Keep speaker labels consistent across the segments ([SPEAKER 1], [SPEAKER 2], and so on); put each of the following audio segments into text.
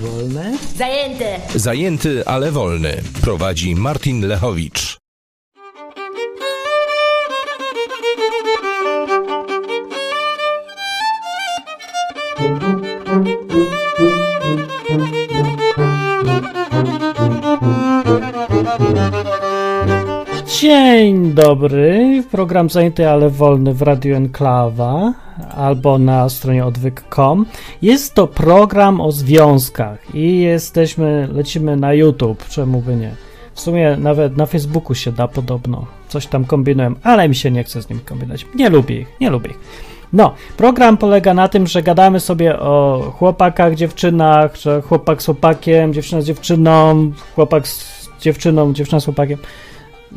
[SPEAKER 1] Wolne?
[SPEAKER 2] Zajęte.
[SPEAKER 3] Zajęty, ale wolny. Prowadzi Martin Lechowicz.
[SPEAKER 1] Dzień dobry. Program zajęty, ale wolny w Radio Enklawa albo na stronie odwyk.com. Jest to program o związkach i jesteśmy, lecimy na YouTube, czemu by nie. W sumie nawet na Facebooku się da podobno. Coś tam kombinuję, ale mi się nie chce z nimi kombinować. Nie lubię ich, nie lubię ich. No, program polega na tym, że gadamy sobie o chłopakach, dziewczynach, że chłopak z chłopakiem, dziewczyna z dziewczyną, chłopak z dziewczyną, dziewczyna z chłopakiem.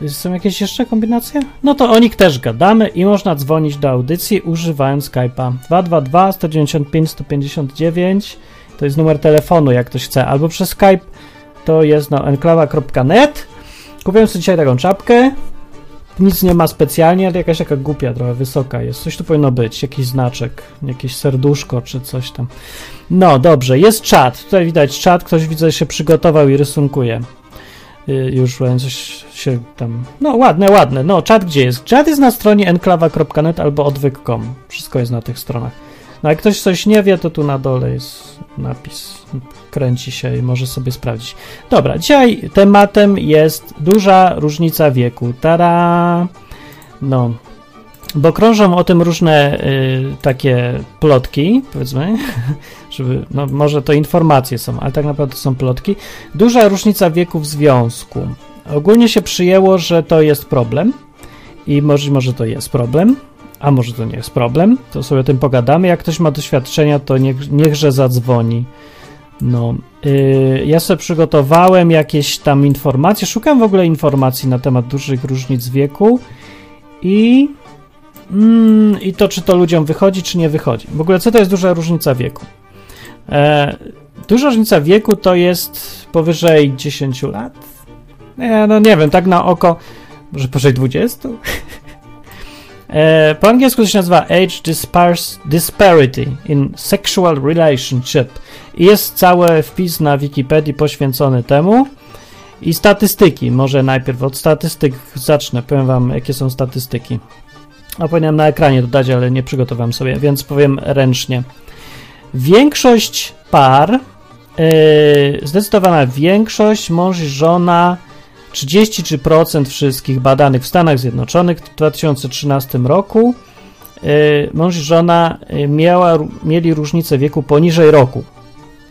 [SPEAKER 1] Są jakieś jeszcze kombinacje? No to o nich też gadamy i można dzwonić do audycji używając Skype'a 222 195 159 to jest numer telefonu, jak ktoś chce, albo przez Skype to jest na enklawa.net. Kupiłem sobie dzisiaj taką czapkę. Nic nie ma specjalnie, ale jakaś taka głupia, trochę wysoka jest. Coś tu powinno być, jakiś znaczek, jakieś serduszko czy coś tam. No dobrze, jest czat. Tutaj widać czat, ktoś widzę się przygotował i rysunkuje już coś się tam. No, ładne, ładne. No, czat gdzie jest? Czat jest na stronie enklawa.net albo odwyk.com. Wszystko jest na tych stronach. No, jak ktoś coś nie wie, to tu na dole jest napis. Kręci się i może sobie sprawdzić. Dobra, dzisiaj tematem jest duża różnica wieku. Tara. No, bo krążą o tym różne y, takie plotki, powiedzmy, żeby, no może to informacje są, ale tak naprawdę są plotki. Duża różnica wieku w związku. Ogólnie się przyjęło, że to jest problem i może, może to jest problem, a może to nie jest problem, to sobie o tym pogadamy. Jak ktoś ma doświadczenia, to niech, niechże zadzwoni. No, yy, ja sobie przygotowałem jakieś tam informacje, szukam w ogóle informacji na temat dużych różnic wieku i Mm, I to, czy to ludziom wychodzi, czy nie wychodzi. W ogóle, co to jest duża różnica wieku? E, duża różnica wieku to jest powyżej 10 lat. Nie, no nie wiem, tak na oko, może powyżej 20? e, po angielsku to się nazywa Age Disparity in Sexual Relationship. I jest cały wpis na Wikipedii poświęcony temu. I statystyki, może najpierw od statystyk zacznę, powiem wam, jakie są statystyki. A powinienem na ekranie dodać, ale nie przygotowałem sobie, więc powiem ręcznie. Większość par, yy, zdecydowana większość, mąż i żona, 33% wszystkich badanych w Stanach Zjednoczonych w 2013 roku, yy, mąż i żona miała, mieli różnicę wieku poniżej roku.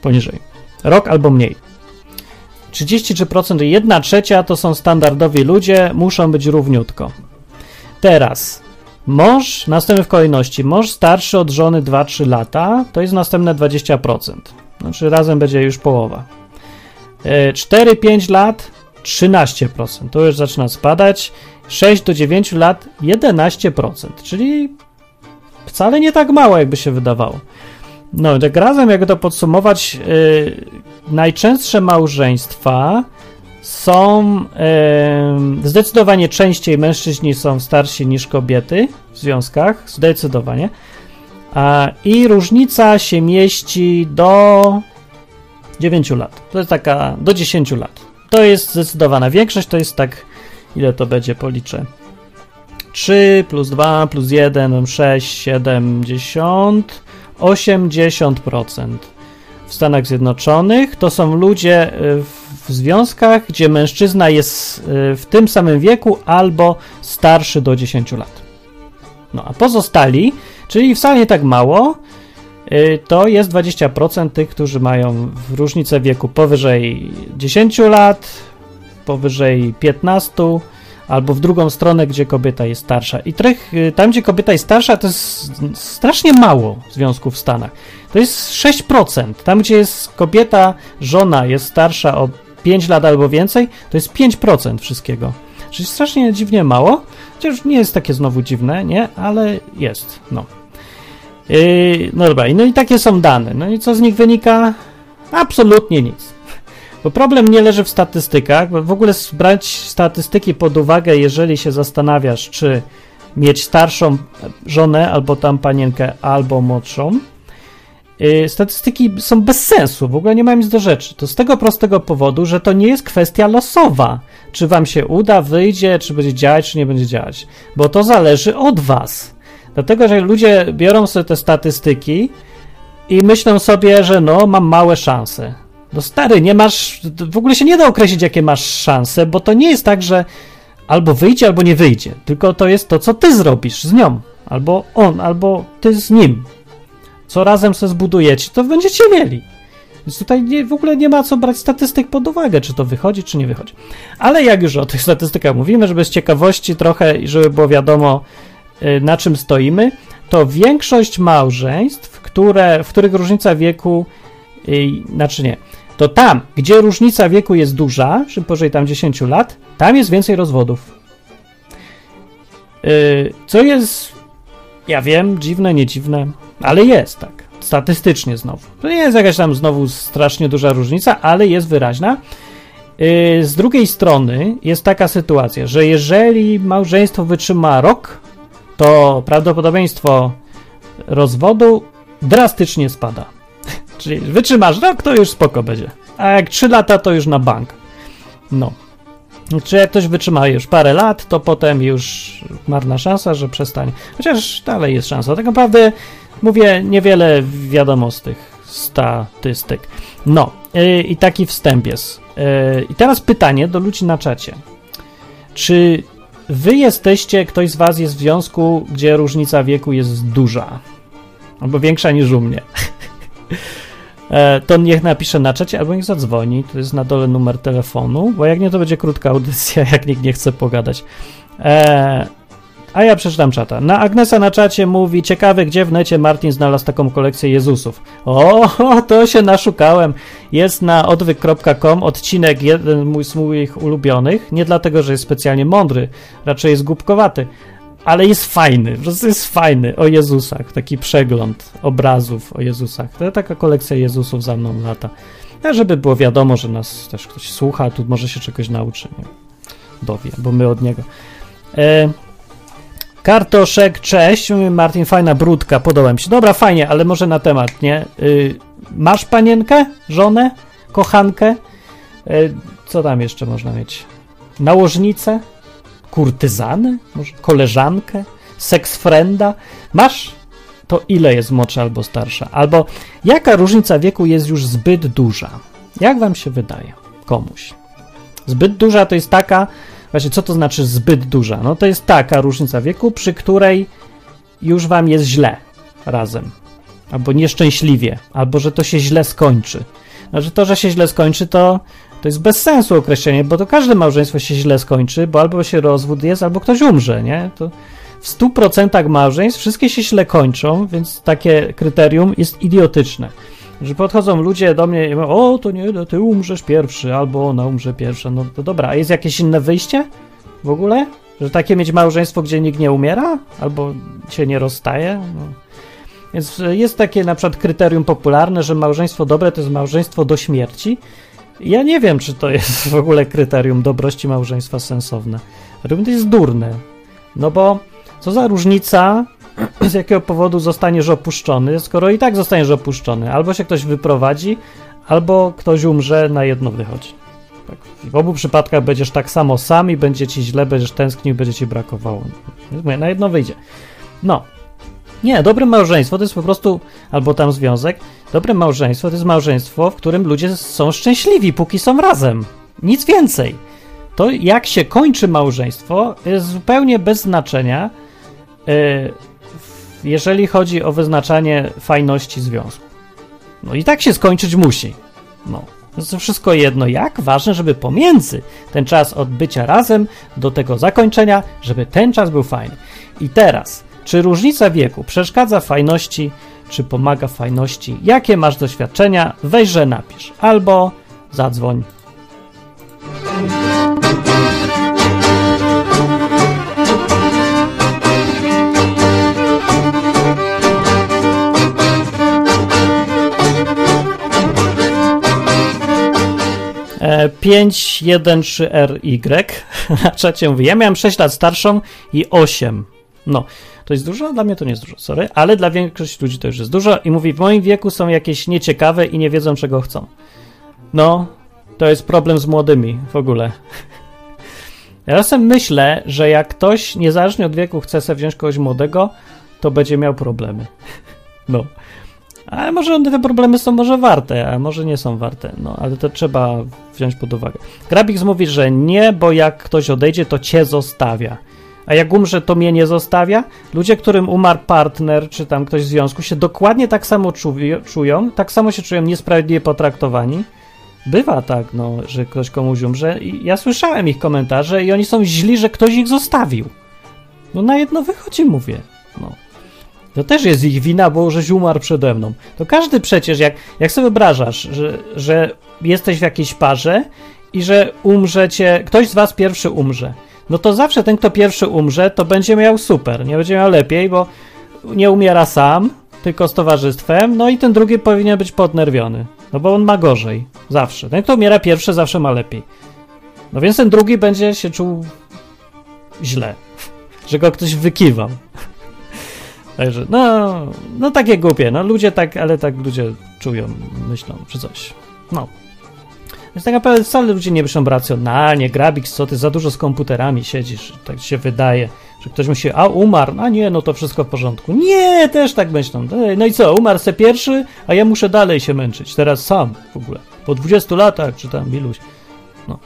[SPEAKER 1] Poniżej. Rok albo mniej. 33%, 1 trzecia to są standardowi ludzie, muszą być równiutko. Teraz Mąż, następny w kolejności, mąż starszy od żony 2-3 lata, to jest następne 20%. Znaczy razem będzie już połowa. 4-5 e, lat 13%, to już zaczyna spadać. 6 do 9 lat 11%, czyli wcale nie tak mało, jakby się wydawało. No, tak razem, jakby to podsumować, yy, najczęstsze małżeństwa są e, zdecydowanie częściej mężczyźni są starsi niż kobiety w związkach, zdecydowanie. A, I różnica się mieści do 9 lat. To jest taka do 10 lat. To jest zdecydowana większość, to jest tak, ile to będzie, policzę. 3 plus 2 plus 1, 6, 70, 80% w Stanach Zjednoczonych. To są ludzie w w związkach, gdzie mężczyzna jest y, w tym samym wieku albo starszy do 10 lat. No a pozostali, czyli wcale nie tak mało, y, to jest 20% tych, którzy mają różnicę wieku powyżej 10 lat, powyżej 15 albo w drugą stronę, gdzie kobieta jest starsza. I trech, y, tam, gdzie kobieta jest starsza, to jest strasznie mało związków w Stanach. To jest 6%. Tam, gdzie jest kobieta, żona jest starsza o 5 lat albo więcej, to jest 5% wszystkiego. Czyli strasznie dziwnie mało, chociaż nie jest takie znowu dziwne, nie? Ale jest, no. Yy, no dobra, no i takie są dane. No i co z nich wynika? Absolutnie nic. Bo problem nie leży w statystykach, bo w ogóle brać statystyki pod uwagę, jeżeli się zastanawiasz, czy mieć starszą żonę, albo tam panienkę, albo młodszą, statystyki są bez sensu, w ogóle nie mają nic do rzeczy. To z tego prostego powodu, że to nie jest kwestia losowa. Czy wam się uda, wyjdzie, czy będzie działać, czy nie będzie działać. Bo to zależy od was. Dlatego, że ludzie biorą sobie te statystyki i myślą sobie, że no, mam małe szanse. No stary, nie masz, w ogóle się nie da określić, jakie masz szanse, bo to nie jest tak, że albo wyjdzie, albo nie wyjdzie. Tylko to jest to, co ty zrobisz z nią. Albo on, albo ty z nim. Co razem sobie zbudujecie, to będziecie mieli. Więc tutaj nie, w ogóle nie ma co brać statystyk pod uwagę, czy to wychodzi, czy nie wychodzi. Ale jak już o tych statystykach mówimy, żeby z ciekawości trochę i żeby było wiadomo, y, na czym stoimy, to większość małżeństw, które, w których różnica wieku, yy, znaczy nie, to tam, gdzie różnica wieku jest duża, czyli powyżej tam 10 lat, tam jest więcej rozwodów. Yy, co jest, ja wiem, dziwne, nie dziwne, ale jest tak, statystycznie znowu. To nie jest jakaś tam znowu strasznie duża różnica, ale jest wyraźna. Yy, z drugiej strony jest taka sytuacja, że jeżeli małżeństwo wytrzyma rok, to prawdopodobieństwo rozwodu drastycznie spada. Czyli wytrzymasz rok, to już spoko będzie. A jak 3 lata, to już na bank. No. Czy jak ktoś wytrzyma już parę lat, to potem już marna szansa, że przestanie. Chociaż dalej jest szansa. Tak naprawdę mówię niewiele wiadomo z tych statystyk. No yy, i taki wstęp jest. Yy, I teraz pytanie do ludzi na czacie. Czy wy jesteście, ktoś z was jest w związku, gdzie różnica wieku jest duża? Albo większa niż u mnie. E, to niech napisze na czacie albo niech zadzwoni. To jest na dole numer telefonu, bo jak nie, to będzie krótka audycja, jak nikt nie chce pogadać. E, a ja przeczytam czata. Na Agnesa na czacie mówi, ciekawe, gdzie w necie Martin znalazł taką kolekcję Jezusów. O, to się naszukałem. Jest na odwyk.com odcinek jeden mój, z moich ulubionych. Nie dlatego, że jest specjalnie mądry, raczej jest głupkowaty ale jest fajny, po prostu jest fajny o Jezusach, taki przegląd obrazów o Jezusach. To taka kolekcja Jezusów za mną lata. A żeby było wiadomo, że nas też ktoś słucha, tu może się czegoś nauczy, nie? dowie, bo my od niego. E, Kartoszek, cześć, Martin, fajna brudka, podoba mi się. Dobra, fajnie, ale może na temat, nie? Y, masz panienkę, żonę, kochankę? Y, co tam jeszcze można mieć? Nałożnicę? Kurtyzanę, może koleżankę, seksfrenda, masz, to ile jest młodsza albo starsza? Albo jaka różnica wieku jest już zbyt duża? Jak wam się wydaje? Komuś. Zbyt duża to jest taka, właśnie co to znaczy zbyt duża? No to jest taka różnica wieku, przy której już wam jest źle razem. Albo nieszczęśliwie, albo że to się źle skończy. Znaczy to, że się źle skończy, to to jest bez sensu określenie, bo to każde małżeństwo się źle skończy, bo albo się rozwód jest, albo ktoś umrze, nie? To w 100% małżeństw wszystkie się źle kończą, więc takie kryterium jest idiotyczne. Że podchodzą ludzie do mnie i mówią, o, to nie, no, ty umrzesz pierwszy, albo ona umrze pierwsza. No to dobra, a jest jakieś inne wyjście w ogóle? Że takie mieć małżeństwo, gdzie nikt nie umiera? Albo się nie rozstaje? No. Więc jest takie na przykład kryterium popularne, że małżeństwo dobre to jest małżeństwo do śmierci, ja nie wiem, czy to jest w ogóle kryterium dobrości małżeństwa sensowne. To jest durne. No bo co za różnica, z jakiego powodu zostaniesz opuszczony, skoro i tak zostaniesz opuszczony. Albo się ktoś wyprowadzi, albo ktoś umrze, na jedno wychodzi. Tak. W obu przypadkach będziesz tak samo sam i będzie ci źle, będziesz tęsknił, będzie ci brakowało. Mówię, na jedno wyjdzie. No, nie, dobre małżeństwo to jest po prostu, albo tam związek, dobre małżeństwo to jest małżeństwo, w którym ludzie są szczęśliwi, póki są razem. Nic więcej. To jak się kończy małżeństwo jest zupełnie bez znaczenia, yy, jeżeli chodzi o wyznaczanie fajności związku. No i tak się skończyć musi. No. To wszystko jedno jak, ważne, żeby pomiędzy ten czas od bycia razem do tego zakończenia, żeby ten czas był fajny. I teraz czy różnica wieku przeszkadza fajności, czy pomaga fajności? Jakie masz doświadczenia? Weź, że napisz. Albo zadzwoń. E, 513RY na czacie mówi, ja miałem 6 lat starszą i 8. No, To jest dużo? Dla mnie to nie jest dużo, sorry, ale dla większości ludzi to już jest dużo i mówi, w moim wieku są jakieś nieciekawe i nie wiedzą, czego chcą. No, to jest problem z młodymi w ogóle. Ja czasem myślę, że jak ktoś niezależnie od wieku chce sobie wziąć kogoś młodego, to będzie miał problemy. No. Ale może one te problemy są może warte, a może nie są warte. No, ale to trzeba wziąć pod uwagę. Grabix mówi, że nie, bo jak ktoś odejdzie, to cię zostawia. A jak umrze, to mnie nie zostawia. Ludzie, którym umarł partner, czy tam ktoś w związku, się dokładnie tak samo czują, tak samo się czują niesprawiedliwie potraktowani. Bywa tak, no, że ktoś komuś umrze. I ja słyszałem ich komentarze i oni są źli, że ktoś ich zostawił. No na jedno wychodzi, mówię. No. To też jest ich wina, bo żeś umarł przede mną. To każdy przecież, jak, jak sobie wyobrażasz, że, że jesteś w jakiejś parze i że umrzecie, ktoś z was pierwszy umrze, no to zawsze ten, kto pierwszy umrze, to będzie miał super, nie będzie miał lepiej, bo nie umiera sam, tylko z towarzystwem, no i ten drugi powinien być podnerwiony, no bo on ma gorzej, zawsze. Ten, kto umiera pierwszy, zawsze ma lepiej. No więc ten drugi będzie się czuł źle, że go ktoś wykiwał. Także, no, no takie głupie, no ludzie tak, ale tak ludzie czują, myślą, czy coś. No. Więc tak naprawdę wcale ludzie nie myślą racjonalnie, Grabik, co ty za dużo z komputerami siedzisz, tak się wydaje, że ktoś myśli, a umarł, a nie, no to wszystko w porządku. Nie, też tak myślą. No i co, umarł se pierwszy, a ja muszę dalej się męczyć, teraz sam w ogóle, po 20 latach, czy tam iluś. No.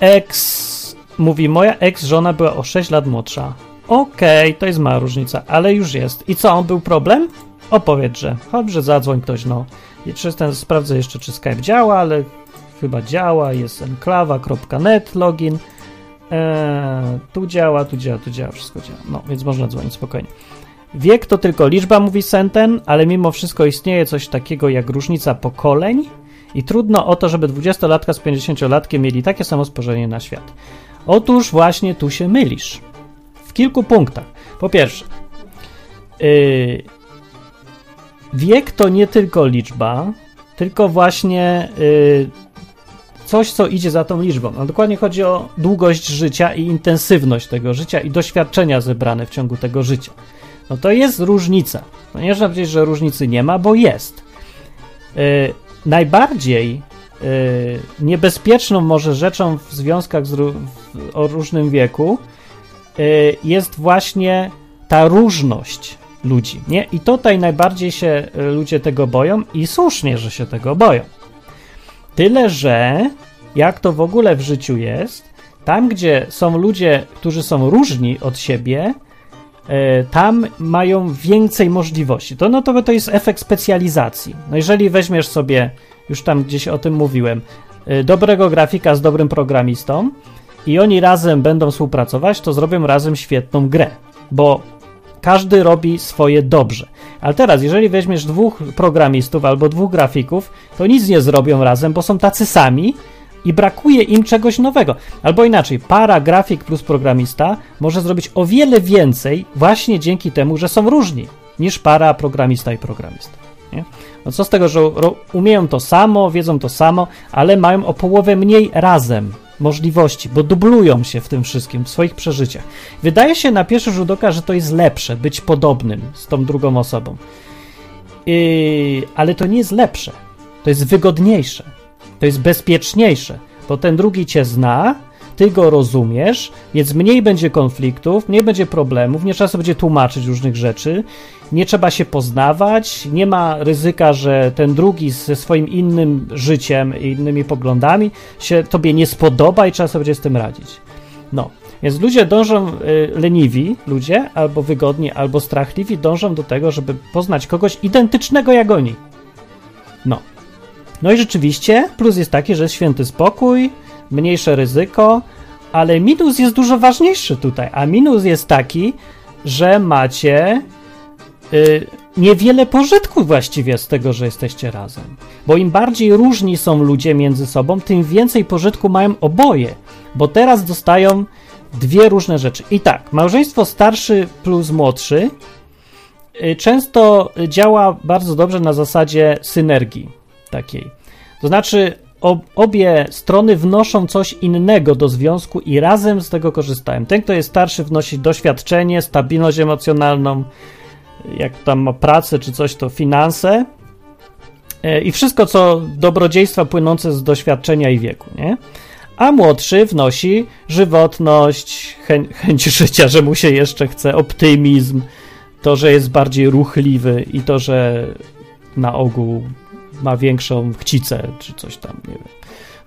[SPEAKER 1] Ex, mówi, moja ex-żona była o 6 lat młodsza. Okej, okay, to jest mała różnica, ale już jest. I co, był problem? Opowiedz, że. Dobrze, zadzwoń ktoś, no. I czy ten, sprawdzę jeszcze, czy Skype działa, ale chyba działa. Jest enklawa.net login. Eee, tu działa, tu działa, tu działa, wszystko działa. No, więc można dzwonić spokojnie. Wiek to tylko liczba, mówi Senten, ale mimo wszystko istnieje coś takiego jak różnica pokoleń i trudno o to, żeby 20-latka z 50-latkiem mieli takie samo spojrzenie na świat. Otóż właśnie tu się mylisz kilku punktach. Po pierwsze, yy, wiek to nie tylko liczba, tylko właśnie yy, coś, co idzie za tą liczbą. No, dokładnie chodzi o długość życia i intensywność tego życia i doświadczenia zebrane w ciągu tego życia. No to jest różnica. No nie można powiedzieć, że różnicy nie ma, bo jest. Yy, najbardziej yy, niebezpieczną może rzeczą w związkach z, w, o różnym wieku Y, jest właśnie ta różność ludzi, nie? I tutaj najbardziej się y, ludzie tego boją i słusznie, że się tego boją. Tyle, że jak to w ogóle w życiu jest, tam gdzie są ludzie, którzy są różni od siebie, y, tam mają więcej możliwości. To, no to, to jest efekt specjalizacji. No jeżeli weźmiesz sobie, już tam gdzieś o tym mówiłem, dobrego grafika z dobrym programistą, i oni razem będą współpracować, to zrobią razem świetną grę, bo każdy robi swoje dobrze. Ale teraz, jeżeli weźmiesz dwóch programistów albo dwóch grafików, to nic nie zrobią razem, bo są tacy sami i brakuje im czegoś nowego. Albo inaczej, para grafik plus programista może zrobić o wiele więcej właśnie dzięki temu, że są różni niż para programista i programista. Nie? No co z tego, że umieją to samo, wiedzą to samo, ale mają o połowę mniej razem możliwości, bo dublują się w tym wszystkim, w swoich przeżyciach. Wydaje się na pierwszy rzut oka, że to jest lepsze, być podobnym z tą drugą osobą. Yy, ale to nie jest lepsze. To jest wygodniejsze. To jest bezpieczniejsze, bo ten drugi cię zna, ty go rozumiesz, więc mniej będzie konfliktów, mniej będzie problemów, nie trzeba sobie będzie tłumaczyć różnych rzeczy, nie trzeba się poznawać, nie ma ryzyka, że ten drugi ze swoim innym życiem i innymi poglądami się tobie nie spodoba i trzeba sobie będzie z tym radzić. No, więc ludzie dążą, y, leniwi ludzie, albo wygodni, albo strachliwi, dążą do tego, żeby poznać kogoś identycznego jak oni. No. No i rzeczywiście, plus jest taki, że jest święty spokój, mniejsze ryzyko, ale minus jest dużo ważniejszy tutaj. A minus jest taki, że macie y, niewiele pożytku właściwie z tego, że jesteście razem. Bo im bardziej różni są ludzie między sobą, tym więcej pożytku mają oboje. Bo teraz dostają dwie różne rzeczy. I tak, małżeństwo starszy plus młodszy y, często działa bardzo dobrze na zasadzie synergii takiej. To znaczy, obie strony wnoszą coś innego do związku i razem z tego korzystają. Ten, kto jest starszy, wnosi doświadczenie, stabilność emocjonalną, jak tam ma pracę czy coś, to finanse e, i wszystko, co dobrodziejstwa płynące z doświadczenia i wieku, nie? A młodszy wnosi żywotność, chę chęć życia, że mu się jeszcze chce, optymizm, to, że jest bardziej ruchliwy i to, że na ogół ma większą chcicę, czy coś tam, nie wiem.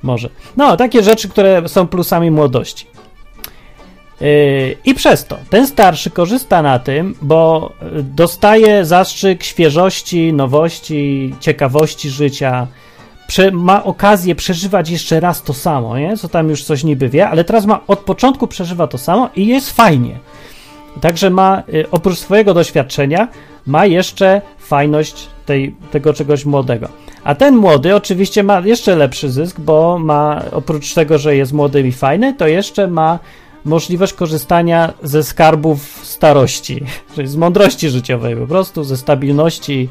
[SPEAKER 1] Może. No, takie rzeczy, które są plusami młodości. Yy, I przez to ten starszy korzysta na tym, bo dostaje zastrzyk świeżości, nowości, ciekawości życia. Prze ma okazję przeżywać jeszcze raz to samo, nie? co tam już coś niby wie, ale teraz ma od początku przeżywa to samo i jest fajnie. Także ma yy, oprócz swojego doświadczenia, ma jeszcze fajność tej, tego czegoś młodego. A ten młody oczywiście ma jeszcze lepszy zysk, bo ma oprócz tego, że jest młody i fajny, to jeszcze ma możliwość korzystania ze skarbów starości, czyli z mądrości życiowej po prostu, ze stabilności,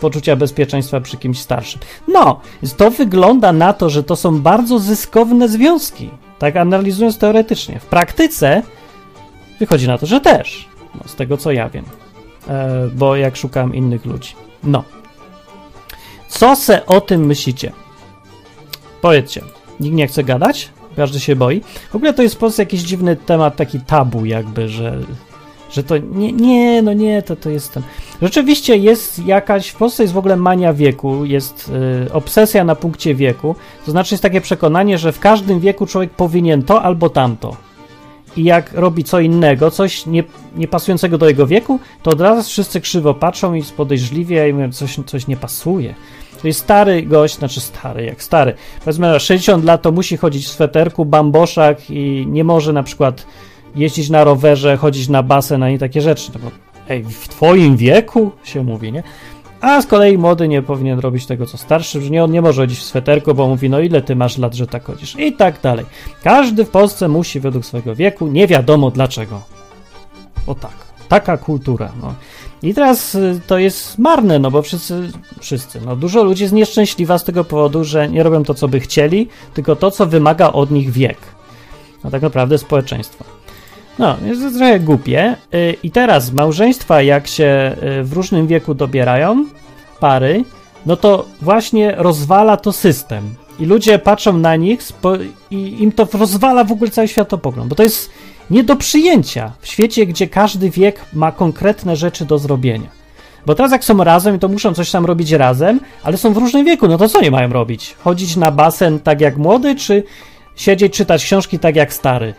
[SPEAKER 1] poczucia bezpieczeństwa przy kimś starszym. No, to wygląda na to, że to są bardzo zyskowne związki, tak analizując teoretycznie. W praktyce wychodzi na to, że też, no, z tego co ja wiem, e, bo jak szukam innych ludzi. No. Co se o tym myślicie? Powiedzcie. Nikt nie chce gadać? Każdy się boi. W ogóle to jest w Polsce jakiś dziwny temat, taki tabu jakby, że, że to nie, nie, no nie, to, to jest ten. Rzeczywiście jest jakaś, w Polsce jest w ogóle mania wieku, jest y, obsesja na punkcie wieku, to znaczy jest takie przekonanie, że w każdym wieku człowiek powinien to albo tamto. I jak robi co innego, coś nie, nie pasującego do jego wieku, to od razu wszyscy krzywo patrzą i podejrzliwie i mówią, coś, coś nie pasuje. Czyli stary gość, znaczy stary, jak stary, powiedzmy 60 lat, to musi chodzić w sweterku, bamboszach i nie może na przykład jeździć na rowerze, chodzić na basen, ani takie rzeczy. No bo, ej, w twoim wieku się mówi, nie? A z kolei młody nie powinien robić tego, co starszy, że nie, on nie może chodzić w sweterku, bo mówi, no ile ty masz lat, że tak chodzisz? I tak dalej. Każdy w Polsce musi według swojego wieku, nie wiadomo dlaczego. O tak. Taka kultura, no. I teraz y, to jest marne, no bo wszyscy, wszyscy, no dużo ludzi jest nieszczęśliwa z tego powodu, że nie robią to, co by chcieli, tylko to, co wymaga od nich wiek. No tak naprawdę społeczeństwo. No, jest to trochę głupie. Y, I teraz małżeństwa, jak się y, w różnym wieku dobierają, pary, no to właśnie rozwala to system. I ludzie patrzą na nich i im to rozwala w ogóle cały światopogląd, bo to jest nie do przyjęcia w świecie, gdzie każdy wiek ma konkretne rzeczy do zrobienia. Bo teraz jak są razem, to muszą coś tam robić razem, ale są w różnym wieku, no to co nie mają robić? Chodzić na basen tak jak młody, czy siedzieć, czytać książki tak jak stary?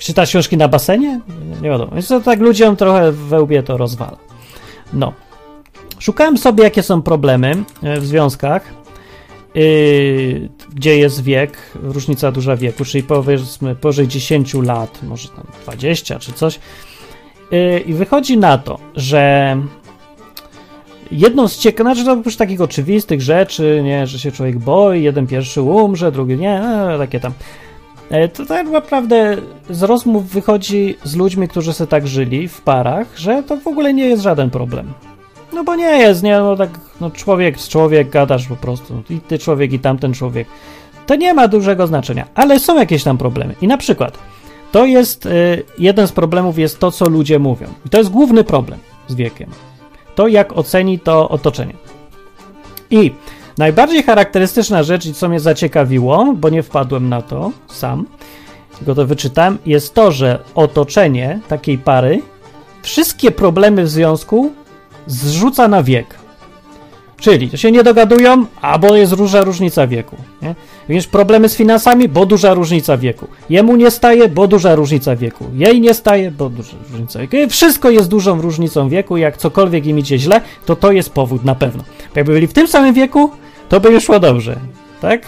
[SPEAKER 1] Czytać książki na basenie? Nie wiadomo. Więc to tak ludziom trochę we łbie to rozwala. No. Szukałem sobie, jakie są problemy e, w związkach Yy, gdzie jest wiek, różnica duża wieku, czyli powiedzmy powyżej 10 lat, może tam 20 czy coś. Yy, I wychodzi na to, że jedną z ciekawych, znaczy to oprócz takich oczywistych rzeczy, nie, że się człowiek boi, jeden pierwszy umrze, drugi nie, no, takie tam. Yy, to tak naprawdę z rozmów wychodzi z ludźmi, którzy sobie tak żyli w parach, że to w ogóle nie jest żaden problem. No bo nie jest, nie, no tak, no człowiek z człowiek gadasz po prostu, i ty człowiek, i tamten człowiek. To nie ma dużego znaczenia, ale są jakieś tam problemy. I na przykład, to jest, y, jeden z problemów jest to, co ludzie mówią. I to jest główny problem z wiekiem. To, jak oceni to otoczenie. I najbardziej charakterystyczna rzecz, i co mnie zaciekawiło, bo nie wpadłem na to sam, tylko to wyczytałem, jest to, że otoczenie takiej pary wszystkie problemy w związku zrzuca na wiek. Czyli to się nie dogadują, albo jest duża różnica wieku. Nie? Więc problemy z finansami, bo duża różnica wieku. Jemu nie staje, bo duża różnica wieku. Jej nie staje, bo duża różnica wieku. I wszystko jest dużą różnicą wieku. Jak cokolwiek im idzie źle, to to jest powód na pewno. Jakby byli w tym samym wieku, to by już szło dobrze. Tak?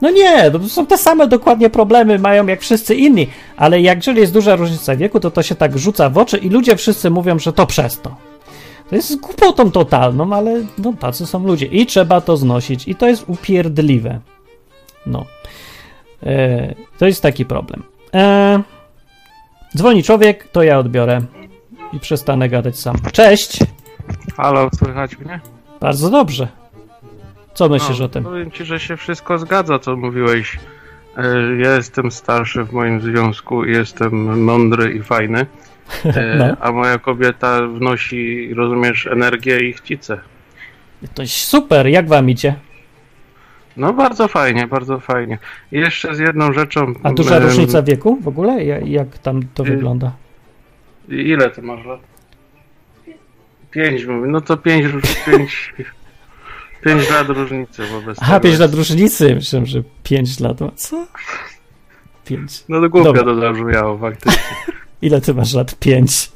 [SPEAKER 1] No nie, to są te same dokładnie problemy, mają jak wszyscy inni, ale jak jeżeli jest duża różnica wieku, to to się tak rzuca w oczy i ludzie wszyscy mówią, że to przez to. To jest głupotą totalną, ale no tacy są ludzie i trzeba to znosić i to jest upierdliwe. No. E, to jest taki problem. E, dzwoni człowiek, to ja odbiorę i przestanę gadać sam. Cześć!
[SPEAKER 2] Halo, słychać mnie?
[SPEAKER 1] Bardzo dobrze. Co myślisz
[SPEAKER 2] no,
[SPEAKER 1] o tym?
[SPEAKER 2] Powiem ci, że się wszystko zgadza, co mówiłeś. E, Ja jestem starszy w moim związku i jestem mądry i fajny, e,
[SPEAKER 1] No.
[SPEAKER 2] a moja kobieta wnosi, rozumiesz, energię i chcicę.
[SPEAKER 1] To super, jak wam idzie?
[SPEAKER 2] No bardzo fajnie, bardzo fajnie. I jeszcze z jedną rzeczą.
[SPEAKER 1] A duża
[SPEAKER 2] em,
[SPEAKER 1] różnica wieku w ogóle? Ja- Jak tam to
[SPEAKER 2] Y,
[SPEAKER 1] wygląda?
[SPEAKER 2] Ile ty masz lat? Pięć, mówię. No to pięć, pięć, pięć lat różnicy wobec
[SPEAKER 1] Aha,
[SPEAKER 2] tego
[SPEAKER 1] 5
[SPEAKER 2] jest.
[SPEAKER 1] lat różnicy. Myślałem, że 5 lat. ma- Co? 5.
[SPEAKER 2] No to głupio to zabrzmiało faktycznie.
[SPEAKER 1] Ile ty masz lat? 5.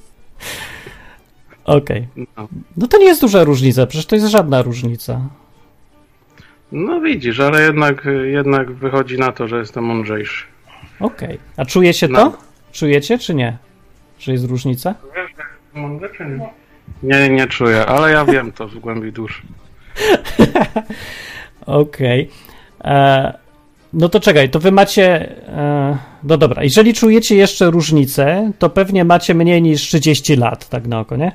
[SPEAKER 1] Okej.
[SPEAKER 2] No.
[SPEAKER 1] No to nie jest duża różnica, przecież to jest żadna różnica.
[SPEAKER 2] no widzisz, ale jednak, jednak wychodzi na to, że jestem mądrzejszy.
[SPEAKER 1] Okej. A czuje się
[SPEAKER 2] No.
[SPEAKER 1] to? Czujecie, czy nie? Że jest różnica?
[SPEAKER 2] Mądry czy nie? Nie, nie czuję, ale ja wiem to w głębi duszy.
[SPEAKER 1] Okej. E, No to czekaj, to wy macie. E, no dobra, jeżeli czujecie jeszcze różnicę, to pewnie macie mniej niż 30 lat, tak na oko, nie?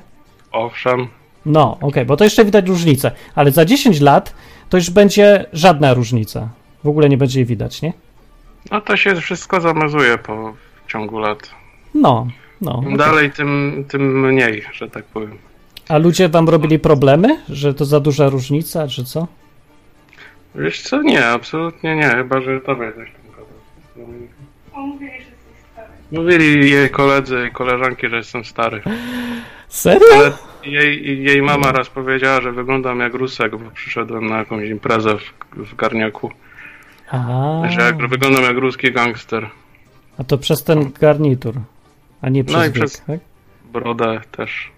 [SPEAKER 2] Owszem,
[SPEAKER 1] No, okej, bo to jeszcze widać różnicę, ale za 10 lat to już będzie żadna różnica. W ogóle nie będzie jej widać, nie?
[SPEAKER 2] no to się wszystko zamazuje po ciągu lat.
[SPEAKER 1] No, no.
[SPEAKER 2] Im
[SPEAKER 1] okej.
[SPEAKER 2] dalej, tym, tym mniej, że tak powiem.
[SPEAKER 1] A ludzie wam robili problemy, że to za duża różnica, czy co?
[SPEAKER 2] Wiesz co? Nie, absolutnie nie, chyba że tobie coś tam gadał.
[SPEAKER 4] Mówili, że jesteś stary.
[SPEAKER 2] Mówili jej koledzy i koleżanki, że jestem stary.
[SPEAKER 1] Serio?
[SPEAKER 2] Ale jej, jej mama raz powiedziała, że wyglądam jak Rusek, bo przyszedłem na jakąś imprezę w, w garniaku.
[SPEAKER 1] Aha.
[SPEAKER 2] Że jak, wyglądam jak ruski gangster.
[SPEAKER 1] A to przez ten garnitur, a nie przez
[SPEAKER 2] No i
[SPEAKER 1] wiek,
[SPEAKER 2] przez-
[SPEAKER 1] tak?
[SPEAKER 2] Brodę też.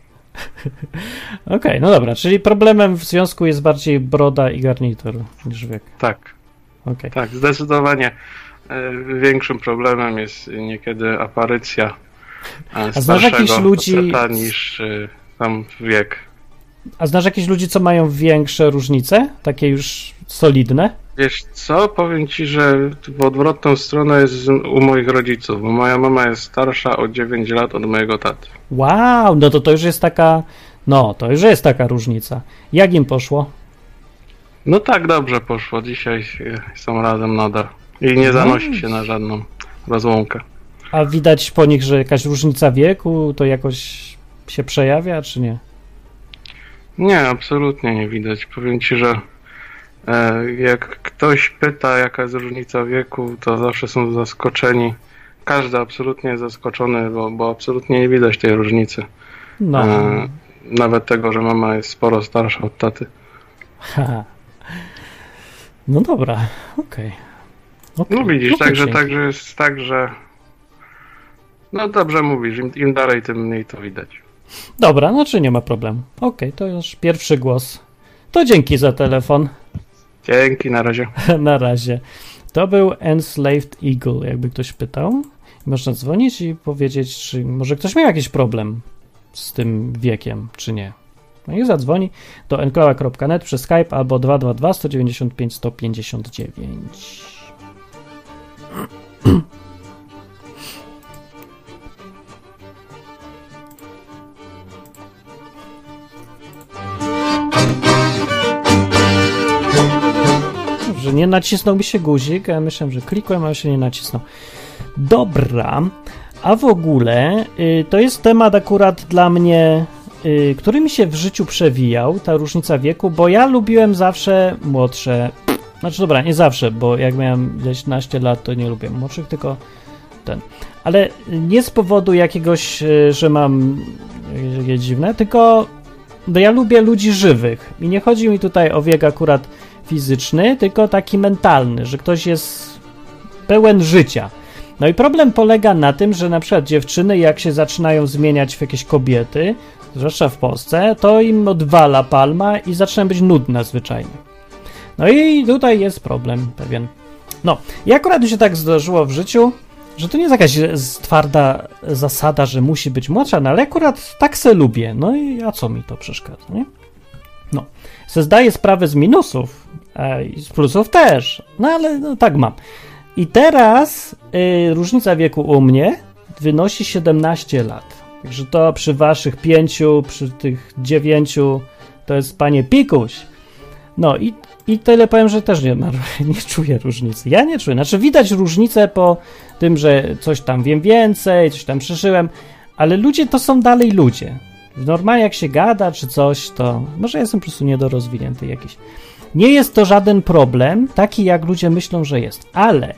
[SPEAKER 1] Okej, no dobra, czyli problemem w związku jest bardziej broda i garnitur niż wiek.
[SPEAKER 2] Tak,
[SPEAKER 1] Okej.
[SPEAKER 2] tak, zdecydowanie. E, Większym problemem jest niekiedy aparycja e,
[SPEAKER 1] znasz
[SPEAKER 2] starszego
[SPEAKER 1] jakichś ludzi-
[SPEAKER 2] niż e, tam wiek.
[SPEAKER 1] A znasz jakieś ludzi, co mają większe różnice? Takie już solidne?
[SPEAKER 2] Wiesz co, powiem ci, że w odwrotną stronę jest u moich rodziców, bo moja mama jest starsza o 9 lat od mojego taty.
[SPEAKER 1] Wow, no to to już jest taka, no to już jest taka różnica. Jak im poszło?
[SPEAKER 2] No tak dobrze poszło, dzisiaj są razem nadal. I nie zanosi się na żadną rozłąkę.
[SPEAKER 1] A widać po nich, że jakaś różnica wieku to jakoś się przejawia, czy nie?
[SPEAKER 2] Nie, absolutnie nie widać. Powiem ci, że jak ktoś pyta, jaka jest różnica wieku, to zawsze są zaskoczeni. Każdy absolutnie jest zaskoczony, bo, bo absolutnie nie widać tej różnicy.
[SPEAKER 1] No.
[SPEAKER 2] E, nawet tego, że mama jest sporo starsza od taty.
[SPEAKER 1] No dobra, okej. Okej.
[SPEAKER 2] No widzisz,
[SPEAKER 1] to
[SPEAKER 2] także, także jest tak, że no dobrze mówisz, im, im dalej, tym mniej to widać.
[SPEAKER 1] Dobra, no czy nie ma problemu. Okej, to już pierwszy głos. To dzięki za telefon.
[SPEAKER 2] Dzięki, na razie.
[SPEAKER 1] Na razie. To był Enslaved Eagle, jakby ktoś pytał. Można dzwonić i powiedzieć, czy może ktoś miał jakiś problem z tym wiekiem, czy nie. No i zadzwoni do enklawa.net przez Skype albo 222 195 159. że nie nacisnął mi się guzik, a ja myślałem, że klikłem, a się nie nacisnął. Dobra, a w ogóle y, to jest temat akurat dla mnie, y, który mi się w życiu przewijał, ta różnica wieku, bo ja lubiłem zawsze młodsze, znaczy dobra, nie zawsze, bo jak miałem ileś naście lat, to nie lubiłem młodszych, tylko ten. Ale nie z powodu jakiegoś, y, że mam y, jakieś dziwne, tylko bo ja lubię ludzi żywych i nie chodzi mi tutaj o wiek akurat fizyczny, tylko taki mentalny, że ktoś jest pełen życia. No i problem polega na tym, że na przykład dziewczyny, jak się zaczynają zmieniać w jakieś kobiety, zwłaszcza w Polsce, to im odwala palma i zaczynają być nudne zwyczajnie. No i tutaj jest problem pewien. No, i akurat mi się tak zdarzyło w życiu, że to nie jest jakaś twarda zasada, że musi być młodsza, no ale akurat tak se lubię. No i a co mi to przeszkadza, nie? No, se zdaję sprawę z minusów, i z plusów też, no ale no, tak mam. I teraz y, różnica wieku u mnie wynosi 17 lat. Także to przy waszych pięciu, przy tych dziewięciu, to jest panie pikuś. No i, i tyle powiem, że też nie, nie czuję różnicy. Ja nie czuję. Znaczy widać różnicę po tym, że coś tam wiem więcej, coś tam przeżyłem, ale ludzie to są dalej ludzie. Normalnie jak się gada czy coś, to może jestem po prostu niedorozwinięty jakiś. Nie jest to żaden problem, taki jak ludzie myślą, że jest, ale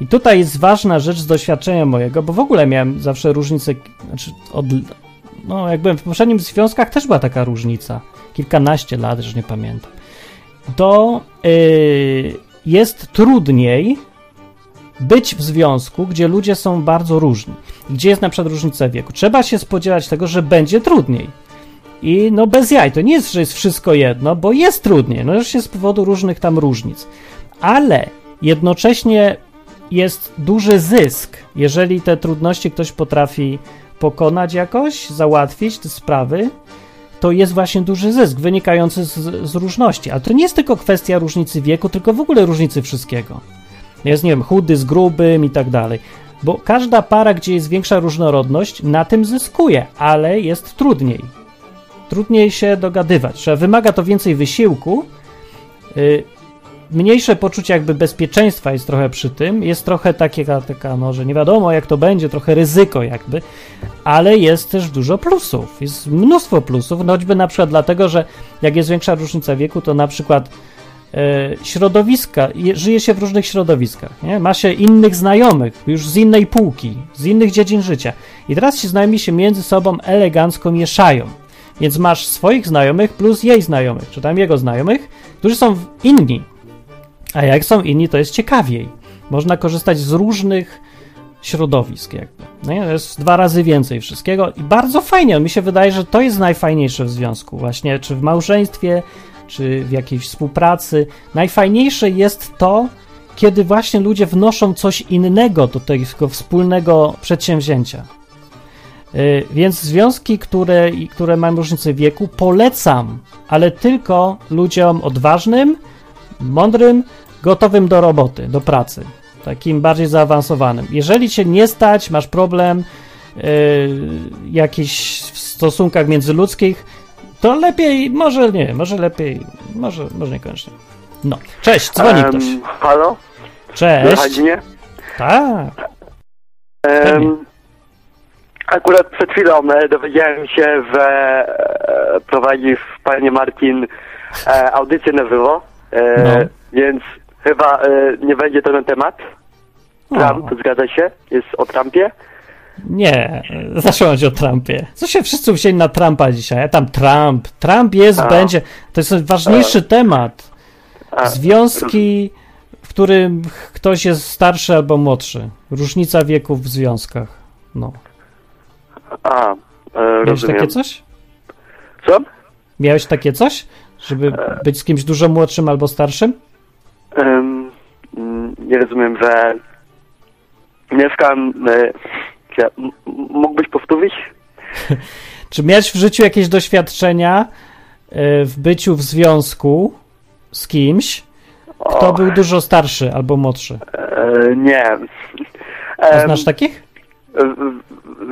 [SPEAKER 1] i tutaj jest ważna rzecz z doświadczenia mojego, bo w ogóle miałem zawsze różnicę, znaczy od, no jak byłem w poprzednim związkach też była taka różnica, kilkanaście lat, że nie pamiętam. To yy, jest trudniej być w związku, gdzie ludzie są bardzo różni, gdzie jest na przykład różnica wieku. Trzeba się spodziewać tego, że będzie trudniej. I no bez jaj, to nie jest, że jest wszystko jedno, bo jest trudniej, no się z powodu różnych tam różnic. Ale jednocześnie jest duży zysk, jeżeli te trudności ktoś potrafi pokonać jakoś, załatwić te sprawy, to jest właśnie duży zysk wynikający z, z różności. Ale to nie jest tylko kwestia różnicy wieku, tylko w ogóle różnicy wszystkiego. Jest, nie wiem, chudy z grubym i tak dalej. Bo każda para, gdzie jest większa różnorodność, na tym zyskuje, ale jest trudniej. Trudniej się dogadywać. Że wymaga to więcej wysiłku. Yy, mniejsze poczucie jakby bezpieczeństwa jest trochę przy tym, jest trochę takiego, taka, no, że nie wiadomo jak to będzie, trochę ryzyko jakby, ale jest też dużo plusów, jest mnóstwo plusów, choćby na przykład dlatego, że jak jest większa różnica wieku, to na przykład e, środowiska, je, żyje się w różnych środowiskach, nie? ma się innych znajomych, już z innej półki, z innych dziedzin życia i teraz ci znajomi się między sobą elegancko mieszają, więc masz swoich znajomych plus jej znajomych, czy tam jego znajomych, którzy są inni, a jak są inni, to jest ciekawiej. Można korzystać z różnych środowisk, jakby. No, jest dwa razy więcej wszystkiego i bardzo fajnie. Mi się wydaje, że to jest najfajniejsze w związku, właśnie, czy w małżeństwie, czy w jakiejś współpracy. Najfajniejsze jest to, kiedy właśnie ludzie wnoszą coś innego do tego wspólnego przedsięwzięcia. Yy, więc związki, które, które mają różnicę wieku, polecam, ale tylko ludziom odważnym, mądrym, gotowym do roboty, do pracy, takim bardziej zaawansowanym. Jeżeli cię nie stać, masz problem yy, jakiś w stosunkach międzyludzkich, to lepiej, może nie, może lepiej, może, może niekoniecznie. No, cześć, dzwoni um, ktoś.
[SPEAKER 5] Halo?
[SPEAKER 1] Cześć.
[SPEAKER 5] Słychać mnie?
[SPEAKER 1] Tak.
[SPEAKER 5] Um, akurat przed chwilą e, dowiedziałem się, że e, prowadzi w panie Martin e, audycję na żywo, no. więc Chyba nie będzie to ten temat. Trump, o. zgadza się? Jest o Trumpie?
[SPEAKER 1] Nie, zacząłem o Trumpie. Co się wszyscy wzięli na Trumpa dzisiaj? A tam Trump. Trump jest, A. będzie. To jest ważniejszy A. temat. Związki, w którym ktoś jest starszy albo młodszy. Różnica wieków w związkach. No.
[SPEAKER 5] A, e,
[SPEAKER 1] Miałeś rozumiem. takie coś?
[SPEAKER 5] Co?
[SPEAKER 1] Miałeś takie coś? Żeby e... być z kimś dużo młodszym albo starszym?
[SPEAKER 5] Um, nie rozumiem, że mieszkam... E, mógłbyś powtórzyć?
[SPEAKER 1] Czy miałeś w życiu jakieś doświadczenia e, w byciu w związku z kimś, kto o. był dużo starszy albo młodszy?
[SPEAKER 5] E, nie.
[SPEAKER 1] A znasz takich?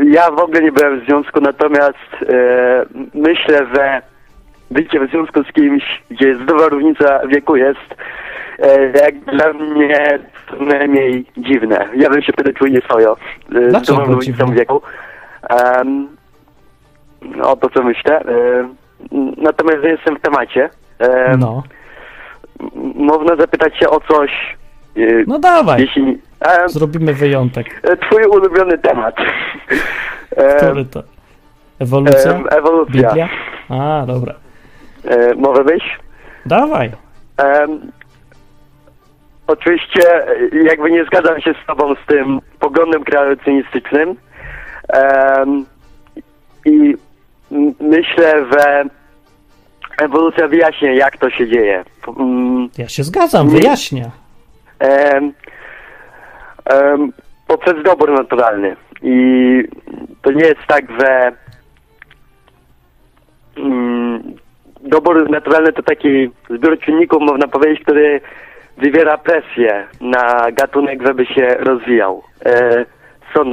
[SPEAKER 5] Ja w ogóle nie byłem w związku, natomiast e, myślę, że bycie w związku z kimś, gdzie jest duża różnica wieku jest E, jak dla mnie to najmniej dziwne. Ja bym się wtedy czuł nieswojo.
[SPEAKER 1] E, Dlaczego
[SPEAKER 5] w wieku. Um, no to co myślę. Um, natomiast jestem w temacie. Um, no. Można zapytać się o coś.
[SPEAKER 1] No dawaj. Jeśli, Zrobimy wyjątek.
[SPEAKER 5] Twój ulubiony temat.
[SPEAKER 1] Który to? Ewolucja?
[SPEAKER 5] Ewolucja.
[SPEAKER 1] Biblia? A, dobra.
[SPEAKER 5] Um, może być?
[SPEAKER 1] Dawaj.
[SPEAKER 5] Um, Oczywiście jakby nie zgadzam się z tobą z tym poglądem kreacjonistycznym um, i myślę, że ewolucja wyjaśnia, jak to się dzieje.
[SPEAKER 1] Um, ja się zgadzam, wyjaśnia. Um,
[SPEAKER 5] poprzez dobór naturalny. I to nie jest tak, że um, dobór naturalny to taki zbiór czynników, można powiedzieć, który wywiera presję na gatunek, żeby się rozwijał. E,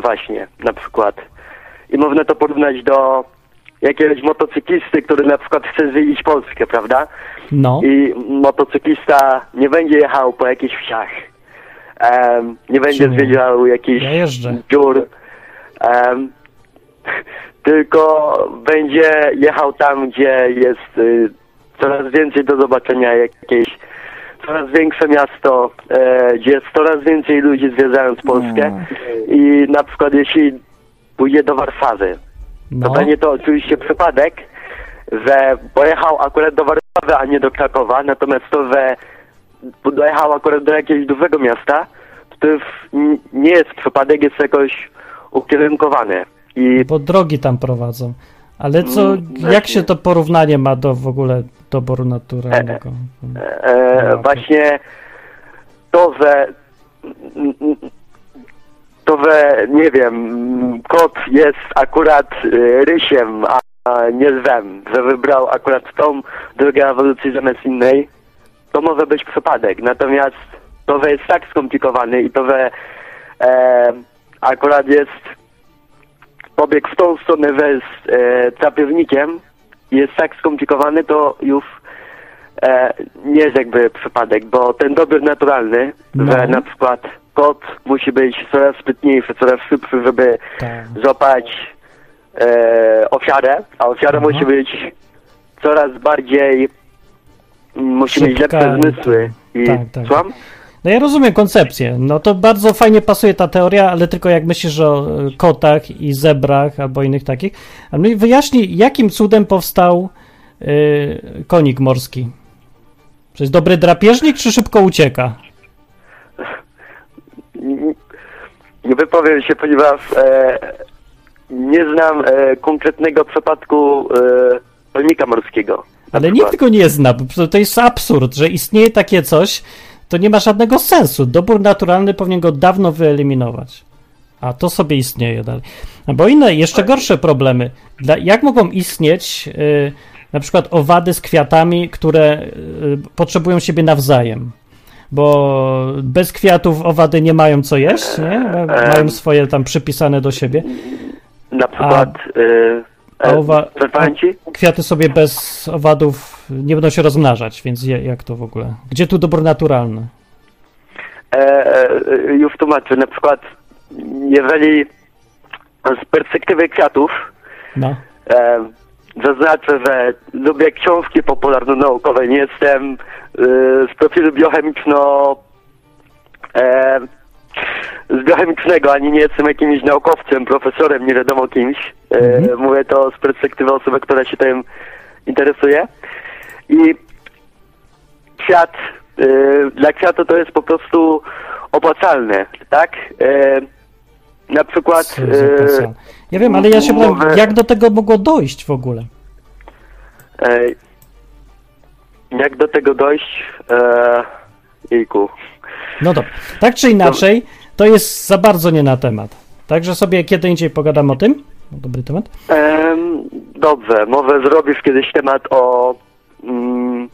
[SPEAKER 5] właśnie na przykład. I można to porównać do jakiegoś motocyklisty, który na przykład chce zwiedzić Polskę, prawda?
[SPEAKER 1] No,
[SPEAKER 5] I motocyklista nie będzie jechał po jakichś wsiach. Em, nie będzie
[SPEAKER 1] Czemu?
[SPEAKER 5] zwiedzał jakichś
[SPEAKER 1] Ja jeżdżę.
[SPEAKER 5] dziur. Em, tylko będzie jechał tam, gdzie jest y, coraz więcej do zobaczenia, jakieś coraz większe miasto, e, gdzie jest coraz więcej ludzi zwiedzając Polskę. I na przykład jeśli pójdzie do Warszawy, to
[SPEAKER 1] no.
[SPEAKER 5] będzie to oczywiście przypadek, że pojechał akurat do Warszawy, a nie do Krakowa, natomiast to, że dojechał akurat do jakiegoś dużego miasta, to nie jest przypadek, jest jakoś ukierunkowane. I
[SPEAKER 1] Bo drogi tam prowadzą. Ale co,
[SPEAKER 5] Mm,
[SPEAKER 1] jak
[SPEAKER 5] właśnie.
[SPEAKER 1] się to porównanie ma do w ogóle doboru naturalnego?
[SPEAKER 5] e,
[SPEAKER 1] No,
[SPEAKER 5] właśnie to, że to, że nie wiem, kot jest akurat e, rysiem, a a nie lwem, że wybrał akurat tą drogę ewolucji zamiast innej, to może być przypadek. Natomiast to, że jest tak skomplikowany i to, że e, akurat jest pobieg w tą stronę, że jest e, trapiewnikiem jest tak skomplikowany, to już e, nie jest jakby przypadek, bo ten dobór naturalny,
[SPEAKER 1] No.
[SPEAKER 5] że na przykład kot musi być coraz sprytniejszy, coraz szybszy, żeby
[SPEAKER 1] Tak.
[SPEAKER 5] złapać e, ofiarę, a ofiara
[SPEAKER 1] Aha.
[SPEAKER 5] musi być coraz bardziej musi mieć lepsze
[SPEAKER 1] i-
[SPEAKER 5] zmysły. I
[SPEAKER 1] tak, tak.
[SPEAKER 5] słucham?
[SPEAKER 1] No ja rozumiem koncepcję. No to bardzo fajnie pasuje ta teoria, ale tylko jak myślisz o e, kotach i zebrach albo innych takich. A mi wyjaśnij, jakim cudem powstał y, konik morski? Czy jest dobry drapieżnik, czy szybko ucieka?
[SPEAKER 5] Nie- Nie wypowiem się, ponieważ e, nie znam e, konkretnego przypadku e, rolnika morskiego.
[SPEAKER 1] Ale
[SPEAKER 5] przykład.
[SPEAKER 1] nikt go nie zna. bo To jest absurd, że istnieje takie coś, to nie ma żadnego sensu. Dobór naturalny powinien go dawno wyeliminować. A to sobie istnieje dalej. No bo inne, jeszcze gorsze problemy. Dla, jak mogą istnieć y, na przykład owady z kwiatami, które y, potrzebują siebie nawzajem? Bo bez kwiatów owady nie mają co jeść, nie? Ma- Mają swoje tam przypisane do siebie.
[SPEAKER 5] Na przykład e,
[SPEAKER 1] a
[SPEAKER 5] e,
[SPEAKER 1] owa-
[SPEAKER 5] przerwałem ci?
[SPEAKER 1] Kwiaty sobie bez owadów nie będą się rozmnażać, więc jak to w ogóle? Gdzie tu dobór naturalny?
[SPEAKER 5] E, e, już tłumaczę. Na przykład jeżeli z perspektywy kwiatów
[SPEAKER 1] No.
[SPEAKER 5] E, zaznaczę, że lubię książki popularno-naukowe. Nie jestem e, z profilu biochemiczno... E, z biochemicznego, ani nie jestem jakimś naukowcem, profesorem, nie wiadomo kimś. E,
[SPEAKER 1] Mhm.
[SPEAKER 5] Mówię to z perspektywy osoby, która się tym interesuje. I kwiat, e, dla kwiatu to jest po prostu opłacalne, tak? E, na przykład... E.
[SPEAKER 1] Ja wiem, ale ja się pytam, jak do tego mogło dojść w ogóle?
[SPEAKER 5] E, jak do tego dojść? E, jejku.
[SPEAKER 1] No dobra. Tak czy inaczej, to jest za bardzo nie na temat. Także sobie kiedy indziej pogadam o tym. Dobry temat.
[SPEAKER 5] Em, dobrze, może zrobisz kiedyś temat o, mm,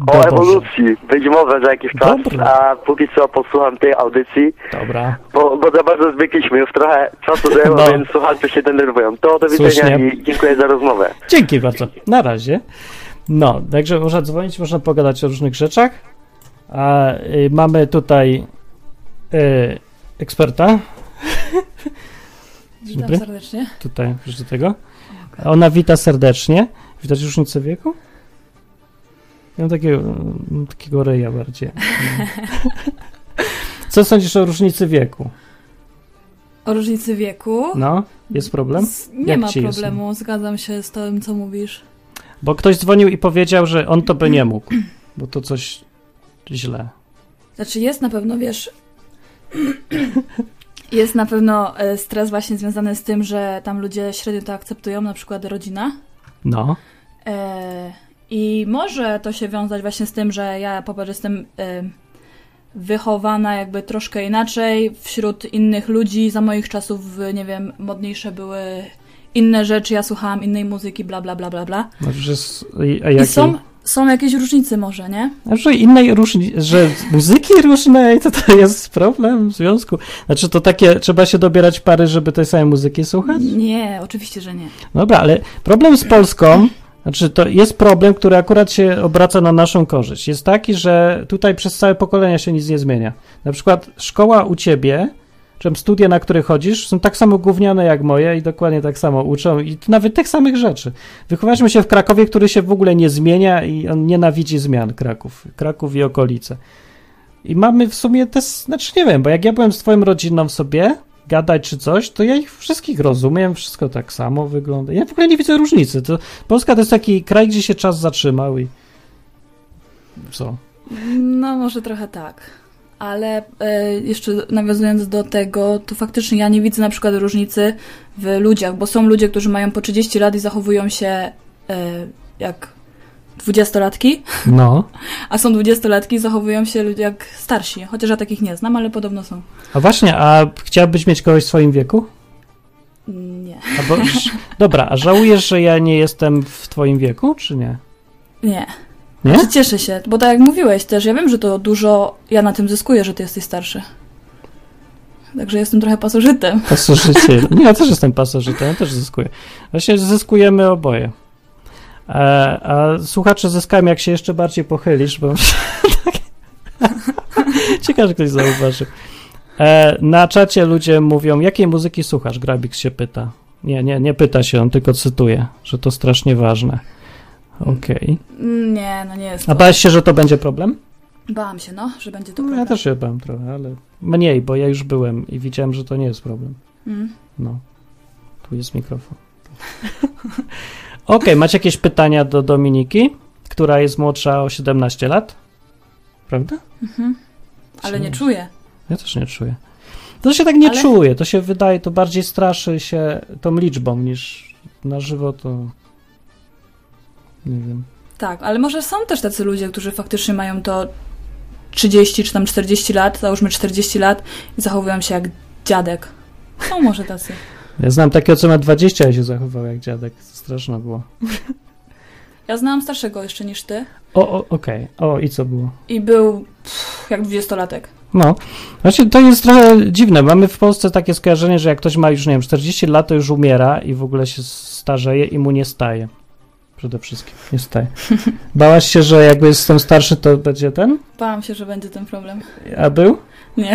[SPEAKER 5] o
[SPEAKER 1] Dobrze.
[SPEAKER 5] ewolucji. Być może za jakiś czas,
[SPEAKER 1] Dobra.
[SPEAKER 5] a póki co posłucham tej audycji,
[SPEAKER 1] Dobra.
[SPEAKER 5] bo, bo za bardzo zwykliśmy, już trochę czasu zajęło,
[SPEAKER 1] No.
[SPEAKER 5] więc słuchacze się denerwują. To do widzenia
[SPEAKER 1] Słusznie.
[SPEAKER 5] i dziękuję za rozmowę.
[SPEAKER 1] Dzięki bardzo. Na razie. No, także można dzwonić, można pogadać o różnych rzeczach. A y, mamy tutaj y, eksperta.
[SPEAKER 6] Witam
[SPEAKER 1] Dobry.
[SPEAKER 6] serdecznie.
[SPEAKER 1] Tutaj, już do tego. Ona wita serdecznie. Widać różnicę wieku? Ja mam takiego, takiego ryja bardziej. Co sądzisz o różnicy wieku?
[SPEAKER 6] O różnicy wieku.
[SPEAKER 1] No, jest problem?
[SPEAKER 6] Z, nie
[SPEAKER 1] Jak
[SPEAKER 6] ma
[SPEAKER 1] ci jest?
[SPEAKER 6] problemu, zgadzam się z tym, co mówisz.
[SPEAKER 1] Bo ktoś dzwonił i powiedział, że on to by nie mógł, bo to coś źle.
[SPEAKER 6] Znaczy jest na pewno, wiesz, jest na pewno e, stres właśnie związany z tym, że tam ludzie średnio to akceptują, na przykład rodzina.
[SPEAKER 1] No,
[SPEAKER 6] E, I może to się wiązać właśnie z tym, że ja po prostu jestem e, wychowana jakby troszkę inaczej wśród innych ludzi. Za moich czasów, nie wiem, modniejsze były inne rzeczy, ja słuchałam innej muzyki, bla, bla, bla, bla, bla.
[SPEAKER 1] no, że jakiej,
[SPEAKER 6] są- są jakieś różnice może, nie?
[SPEAKER 1] Że innej różnicy, że muzyki różnej, to to jest problem w związku. Znaczy to takie, trzeba się dobierać pary, żeby tej samej muzyki słuchać?
[SPEAKER 6] Nie, oczywiście, że nie.
[SPEAKER 1] Dobra, ale problem z Polską, znaczy to jest problem, który akurat się obraca na naszą korzyść. Jest taki, że tutaj przez całe pokolenia się nic nie zmienia. Na przykład szkoła u ciebie, czy studia, na które chodzisz, są tak samo gówniane jak moje i dokładnie tak samo uczą i nawet tych samych rzeczy. Wychowaliśmy się w Krakowie, który się w ogóle nie zmienia i on nienawidzi zmian Kraków, Kraków i okolice. I mamy w sumie te, znaczy nie wiem, bo jak ja byłem z twoją rodziną w sobie, gadać czy coś, to ja ich wszystkich rozumiem, wszystko tak samo wygląda. Ja w ogóle nie widzę różnicy. To, Polska to jest taki kraj, gdzie się czas zatrzymał i co?
[SPEAKER 6] No, może trochę tak. Ale e, jeszcze nawiązując do tego, to faktycznie ja nie widzę na przykład różnicy w ludziach, bo są ludzie, którzy mają po 30 lat i zachowują się e, jak dwudziestolatki,
[SPEAKER 1] No.
[SPEAKER 6] a są dwudziestolatki i zachowują się jak starsi. Chociaż ja takich nie znam, ale podobno są.
[SPEAKER 1] A właśnie, a chciałbyś mieć kogoś w swoim wieku?
[SPEAKER 6] Nie.
[SPEAKER 1] Albo, ż- dobra, a żałujesz, że ja nie jestem w twoim wieku, czy nie?
[SPEAKER 6] Nie.
[SPEAKER 1] Nie?
[SPEAKER 6] Znaczy, cieszę się, bo tak jak mówiłeś też, ja wiem, że to dużo, ja na tym zyskuję, że ty jesteś starszy. Także jestem trochę pasożytem.
[SPEAKER 1] Pasożyty. Nie, ja też jestem pasożytem, ja też zyskuję. Właśnie zyskujemy oboje. A, a słuchacze zyskają, jak się jeszcze bardziej pochylisz, bo ciekawe, że ktoś zauważył. E, na czacie ludzie mówią, jakiej muzyki słuchasz? Grabik się pyta. Nie, nie, nie pyta się, on tylko cytuje, że to strasznie ważne. Okej.
[SPEAKER 6] Nie, no nie jest.
[SPEAKER 1] A bałeś się, że to będzie problem?
[SPEAKER 6] Bałam się, no, że będzie to
[SPEAKER 1] No, ja
[SPEAKER 6] problem.
[SPEAKER 1] też się bałem trochę, ale mniej, bo ja już byłem i widziałem, że to nie jest problem.
[SPEAKER 6] Mm.
[SPEAKER 1] No, tu jest mikrofon. Okej, macie jakieś pytania do Dominiki, która jest młodsza o 17 lat? Prawda?
[SPEAKER 6] Mhm. Ale nie czuję.
[SPEAKER 1] Ja też nie czuję. To się tak nie
[SPEAKER 6] Ale-
[SPEAKER 1] czuje, to się wydaje, to bardziej straszy się tą liczbą niż na żywo to... Nie wiem.
[SPEAKER 6] Tak, ale może są też tacy ludzie, którzy faktycznie mają to 30 czy tam 40 lat, załóżmy 40 lat i zachowują się jak dziadek. Są może tacy.
[SPEAKER 1] Ja znam takiego, co ma 20 i się zachował jak dziadek. To straszne było.
[SPEAKER 6] Ja znałam starszego jeszcze niż ty
[SPEAKER 1] O, o okej. O, i co było?
[SPEAKER 6] i był pff, jak dwudziestolatek.
[SPEAKER 1] No, znaczy to jest trochę dziwne. Mamy w Polsce takie skojarzenie, że jak ktoś ma już, nie wiem, 40 lat, to już umiera i w ogóle się starzeje i mu nie staje. Przede wszystkim nie staje. Bałaś się, że jakby jestem starszy, to będzie ten?
[SPEAKER 6] Bałam się, że będzie ten problem.
[SPEAKER 1] A był?
[SPEAKER 6] Nie.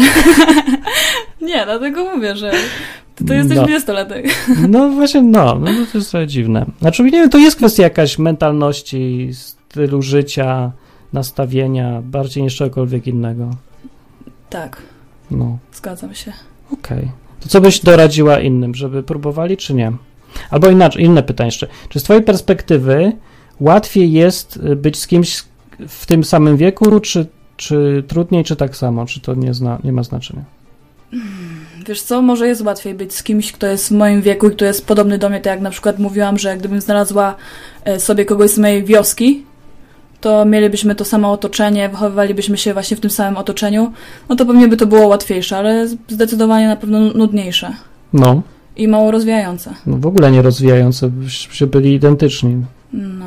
[SPEAKER 6] nie, dlatego mówię, że to jesteś
[SPEAKER 1] No.
[SPEAKER 6] dwudziestolatek.
[SPEAKER 1] No właśnie, no, no to jest trochę dziwne. Znaczy, nie wiem, to jest kwestia jakaś mentalności, stylu życia, nastawienia, bardziej niż czegokolwiek innego.
[SPEAKER 6] Tak,
[SPEAKER 1] No.
[SPEAKER 6] zgadzam się.
[SPEAKER 1] Okej. To co byś doradziła innym, żeby próbowali, czy nie? Albo inaczej, inne pytanie jeszcze. Czy z twojej perspektywy łatwiej jest y, być z kimś w tym samym wieku, czy, czy trudniej, czy tak samo? Czy to nie, zna, nie ma znaczenia?
[SPEAKER 6] Wiesz co, może jest łatwiej być z kimś, kto jest w moim wieku i kto jest podobny do mnie, tak jak na przykład mówiłam, że gdybym znalazła e, sobie kogoś z mojej wioski, to mielibyśmy to samo otoczenie, wychowywalibyśmy się właśnie w tym samym otoczeniu, no to pewnie by to było łatwiejsze, ale zdecydowanie na pewno nudniejsze
[SPEAKER 1] No,
[SPEAKER 6] i mało rozwijające.
[SPEAKER 1] no w ogóle nie rozwijające, byście byli identyczni.
[SPEAKER 6] No.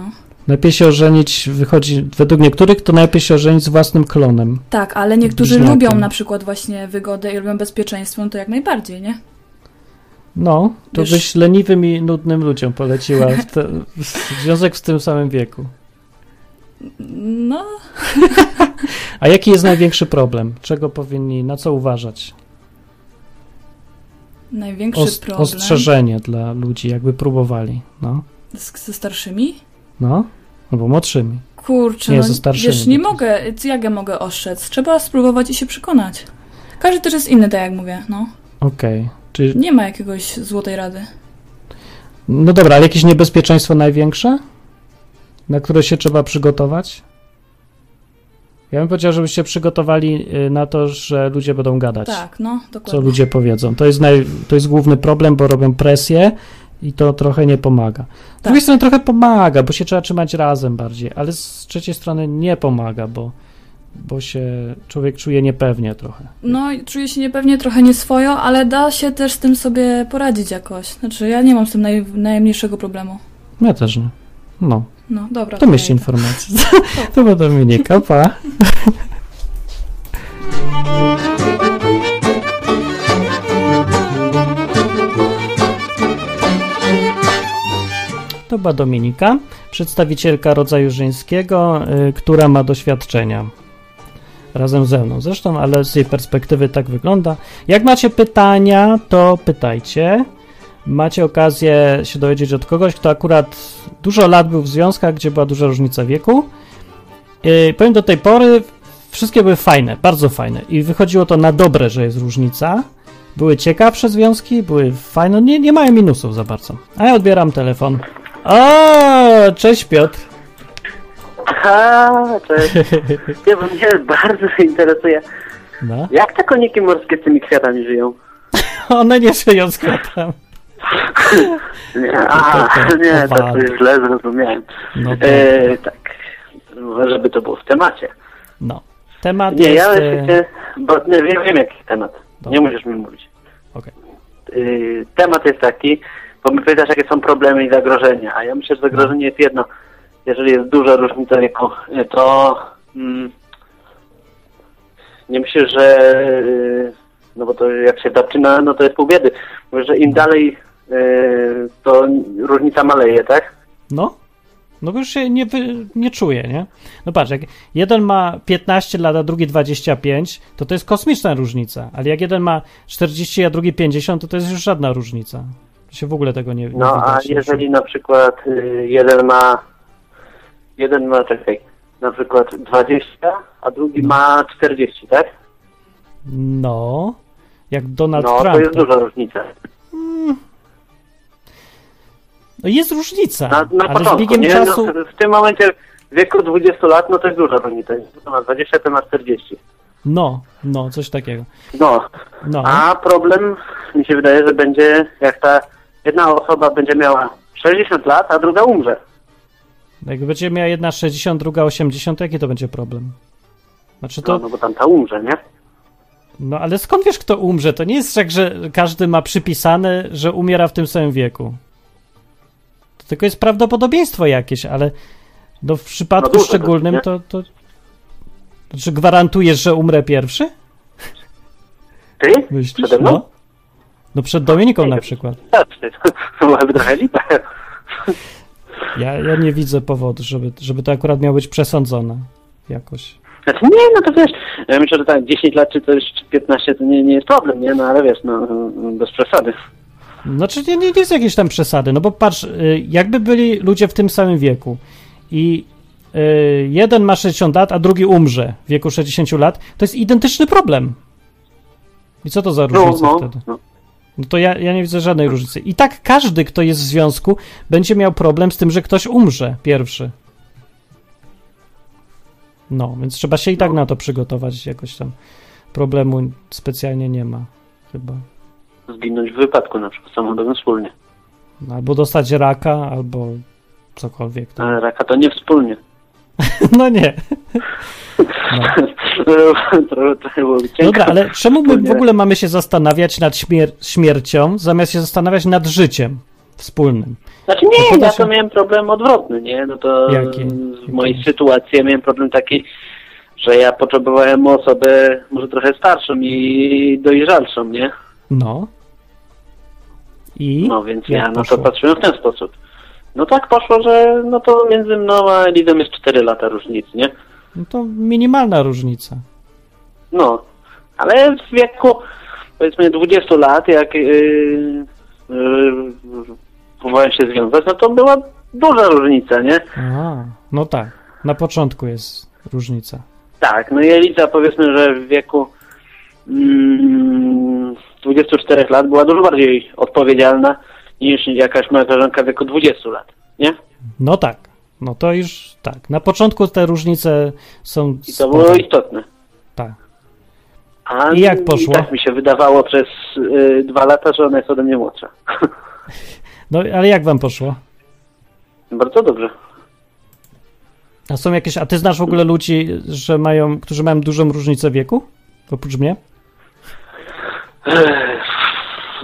[SPEAKER 1] Lepiej się ożenić, wychodzi, według niektórych to najlepiej się ożenić z własnym klonem.
[SPEAKER 6] Tak, ale niektórzy
[SPEAKER 1] Bliźniakiem.
[SPEAKER 6] lubią na przykład właśnie wygodę i lubią bezpieczeństwo, no to jak najbardziej, nie?
[SPEAKER 1] No, to
[SPEAKER 6] Wiesz-
[SPEAKER 1] byś leniwym i nudnym ludziom poleciła w, te, w związek w tym samym wieku.
[SPEAKER 6] No,
[SPEAKER 1] A jaki jest największy problem? Czego powinni, na co uważać?
[SPEAKER 6] Największy
[SPEAKER 1] Os,
[SPEAKER 6] problem
[SPEAKER 1] ostrzeżenie dla ludzi, jakby próbowali. No,
[SPEAKER 6] z, ze starszymi?
[SPEAKER 1] no, albo młodszymi.
[SPEAKER 6] Kurczę,
[SPEAKER 1] Nie,
[SPEAKER 6] no,
[SPEAKER 1] ze starszymi
[SPEAKER 6] wiesz, nie mogę, jak ja mogę ostrzec? Trzeba spróbować i się przekonać. Każdy też jest inny, tak jak mówię, no.
[SPEAKER 1] Okej. Czy,
[SPEAKER 6] Nie ma jakiegoś złotej rady.
[SPEAKER 1] no dobra, ale jakieś niebezpieczeństwo największe, na które się trzeba przygotować? Ja bym powiedział, żebyście przygotowali y, na to, że ludzie będą gadać.
[SPEAKER 6] Tak, no,
[SPEAKER 1] co
[SPEAKER 6] dokładnie.
[SPEAKER 1] ludzie powiedzą. To jest, naj, to jest główny problem, bo robią presję i to trochę nie pomaga. Z
[SPEAKER 6] Tak.
[SPEAKER 1] drugiej strony trochę pomaga, bo się trzeba trzymać razem bardziej, ale z trzeciej strony nie pomaga, bo, bo się człowiek czuje niepewnie trochę.
[SPEAKER 6] No, i czuję się niepewnie, trochę nieswojo, ale da się też z tym sobie poradzić jakoś. Znaczy, ja nie mam z tym naj, najmniejszego problemu.
[SPEAKER 1] Ja też nie. No,
[SPEAKER 6] No, dobra.
[SPEAKER 1] To
[SPEAKER 6] idę.
[SPEAKER 1] informacje. To była Dominika, pa. To była Dominika, przedstawicielka rodzaju żeńskiego, y, która ma doświadczenia. Razem ze mną zresztą, ale z jej perspektywy tak wygląda. Jak macie pytania, to pytajcie. Macie okazję się dowiedzieć od kogoś, kto akurat dużo lat był w związkach, gdzie była duża różnica wieku. Yy, powiem do tej pory, wszystkie były fajne, bardzo fajne. I wychodziło to na dobre, że jest różnica. Były ciekawsze związki, były fajne, nie, nie mają minusów za bardzo. A ja odbieram telefon. O, cześć Piotr.
[SPEAKER 7] Aha, cześć. Nie, bo mnie bardzo interesuje,
[SPEAKER 1] No.
[SPEAKER 7] jak te koniki morskie z tymi kwiatami żyją?
[SPEAKER 1] One nie żyją z kwiatami.
[SPEAKER 7] Nie, a, nie,
[SPEAKER 1] to
[SPEAKER 7] źle zrozumiałem.
[SPEAKER 1] No, tak.
[SPEAKER 7] E, tak, żeby to było w temacie.
[SPEAKER 1] no. Temat
[SPEAKER 7] Nie,
[SPEAKER 1] jest...
[SPEAKER 7] ja
[SPEAKER 1] e,
[SPEAKER 7] jeszcze, bo nie wiem, wiem jaki temat.
[SPEAKER 1] Dobra.
[SPEAKER 7] Nie musisz mi mówić.
[SPEAKER 1] Okej.
[SPEAKER 7] Y, temat jest taki, bo my pytasz, jakie są problemy i zagrożenia, a ja myślę, że zagrożenie jest jedno. Jeżeli jest duża różnica wieku, y, to mm, nie myślę, że y, no bo to jak się zaczyna, no to jest pół biedy. Mówię, że im dalej y, to różnica maleje, tak?
[SPEAKER 1] No. No bo już się nie, nie czuje, nie? No patrz, jak jeden ma 15 lat, a drugi 25, to to jest kosmiczna różnica. Ale jak jeden ma 40, a drugi 50, to to jest już żadna różnica. To się w ogóle tego nie, nie
[SPEAKER 7] No a jeżeli na przykład y, jeden ma jeden ma, czekaj, na przykład 20, a drugi ma 40, tak?
[SPEAKER 1] No. Jak Donald
[SPEAKER 7] No,
[SPEAKER 1] Trump.
[SPEAKER 7] to jest duża różnica.
[SPEAKER 1] No jest różnica,
[SPEAKER 7] Na, na
[SPEAKER 1] ale z
[SPEAKER 7] początku,
[SPEAKER 1] biegiem
[SPEAKER 7] nie?
[SPEAKER 1] czasu...
[SPEAKER 7] No, w tym momencie w wieku 20 lat, no to jest duża różnica. Ma 20, to ma 40.
[SPEAKER 1] No, no, coś takiego.
[SPEAKER 7] No,
[SPEAKER 1] No,
[SPEAKER 7] a problem mi się wydaje, że będzie jak ta jedna osoba będzie miała 60 lat, a druga umrze.
[SPEAKER 1] jak będzie miała jedna 60, druga 80, jaki to będzie problem? Znaczy to...
[SPEAKER 7] No, no bo tam ta umrze, nie?
[SPEAKER 1] No ale skąd wiesz, kto umrze? To nie jest tak, że każdy ma przypisane, że umiera w tym samym wieku. To tylko jest prawdopodobieństwo jakieś, ale no w przypadku
[SPEAKER 7] No
[SPEAKER 1] szczególnym
[SPEAKER 7] nie?
[SPEAKER 1] to, to. Czy gwarantujesz, że umrę pierwszy?
[SPEAKER 7] Ty?
[SPEAKER 1] Myślisz?
[SPEAKER 7] Przede mną?
[SPEAKER 1] No. no przed Dominiką na przykład.
[SPEAKER 7] Tak, to byłaby trochę lipa.
[SPEAKER 1] Ja, ja nie widzę powodu, żeby, żeby to akurat miało być przesądzone jakoś.
[SPEAKER 7] Znaczy nie, no to wiesz, ja myślę, że tak 10 lat czy czy 15 to nie, nie jest problem, nie? No ale wiesz, no bez przesady.
[SPEAKER 1] Znaczy nie, nie jest jakieś tam przesady, no bo patrz, y, jakby byli ludzie w tym samym wieku i y, jeden ma 60 lat, a drugi umrze w wieku 60 lat, to jest identyczny problem. I co to za
[SPEAKER 7] No,
[SPEAKER 1] różnica
[SPEAKER 7] no,
[SPEAKER 1] wtedy?
[SPEAKER 7] no.
[SPEAKER 1] No to ja, ja nie widzę żadnej różnicy. I tak każdy, kto jest w związku, będzie miał problem z tym, że ktoś umrze pierwszy. No, więc trzeba się i tak na to przygotować jakoś tam. Problemu specjalnie nie ma, chyba.
[SPEAKER 7] Zginąć w wypadku na przykład samochodowym wspólnie.
[SPEAKER 1] Albo dostać raka, albo cokolwiek. tam.
[SPEAKER 7] Ale raka to nie wspólnie.
[SPEAKER 1] No nie. No. Dobra, ale czemu my w ogóle mamy się zastanawiać nad śmier- śmiercią, zamiast się zastanawiać nad życiem wspólnym?
[SPEAKER 7] Znaczy nie, ja to miałem problem odwrotny, nie? No to
[SPEAKER 1] Jaki?
[SPEAKER 7] w mojej sytuacji ja miałem problem taki, że ja potrzebowałem osobę może trochę starszą i dojrzalszą, nie?
[SPEAKER 1] No. I?
[SPEAKER 7] No więc
[SPEAKER 1] Jak
[SPEAKER 7] ja na
[SPEAKER 1] poszło?
[SPEAKER 7] to patrzyłem w ten sposób. No tak poszło, że no to między mną a Elizą jest 4 lata różnicy, nie?
[SPEAKER 1] No to minimalna różnica.
[SPEAKER 7] No, ale w wieku powiedzmy 20 lat, jak yy, yy, się związać, no to była duża różnica, nie?
[SPEAKER 1] A, no tak. Na początku jest różnica.
[SPEAKER 7] Tak, no i Eliza powiedzmy, że w wieku mm, 24 lat była dużo bardziej odpowiedzialna niż jakaś moja koleżanka w wieku 20 lat, nie?
[SPEAKER 1] No tak. No to już tak. Na początku te różnice są.
[SPEAKER 7] I to
[SPEAKER 1] spore.
[SPEAKER 7] było istotne.
[SPEAKER 1] Tak.
[SPEAKER 7] A
[SPEAKER 1] I jak poszło?
[SPEAKER 7] I tak mi się wydawało przez y, dwa lata, że ona jest ode mnie młodsza.
[SPEAKER 1] No ale jak wam poszło?
[SPEAKER 7] Bardzo dobrze.
[SPEAKER 1] A są jakieś. A ty znasz w ogóle ludzi, że mają, którzy mają dużą różnicę wieku? Oprócz mnie?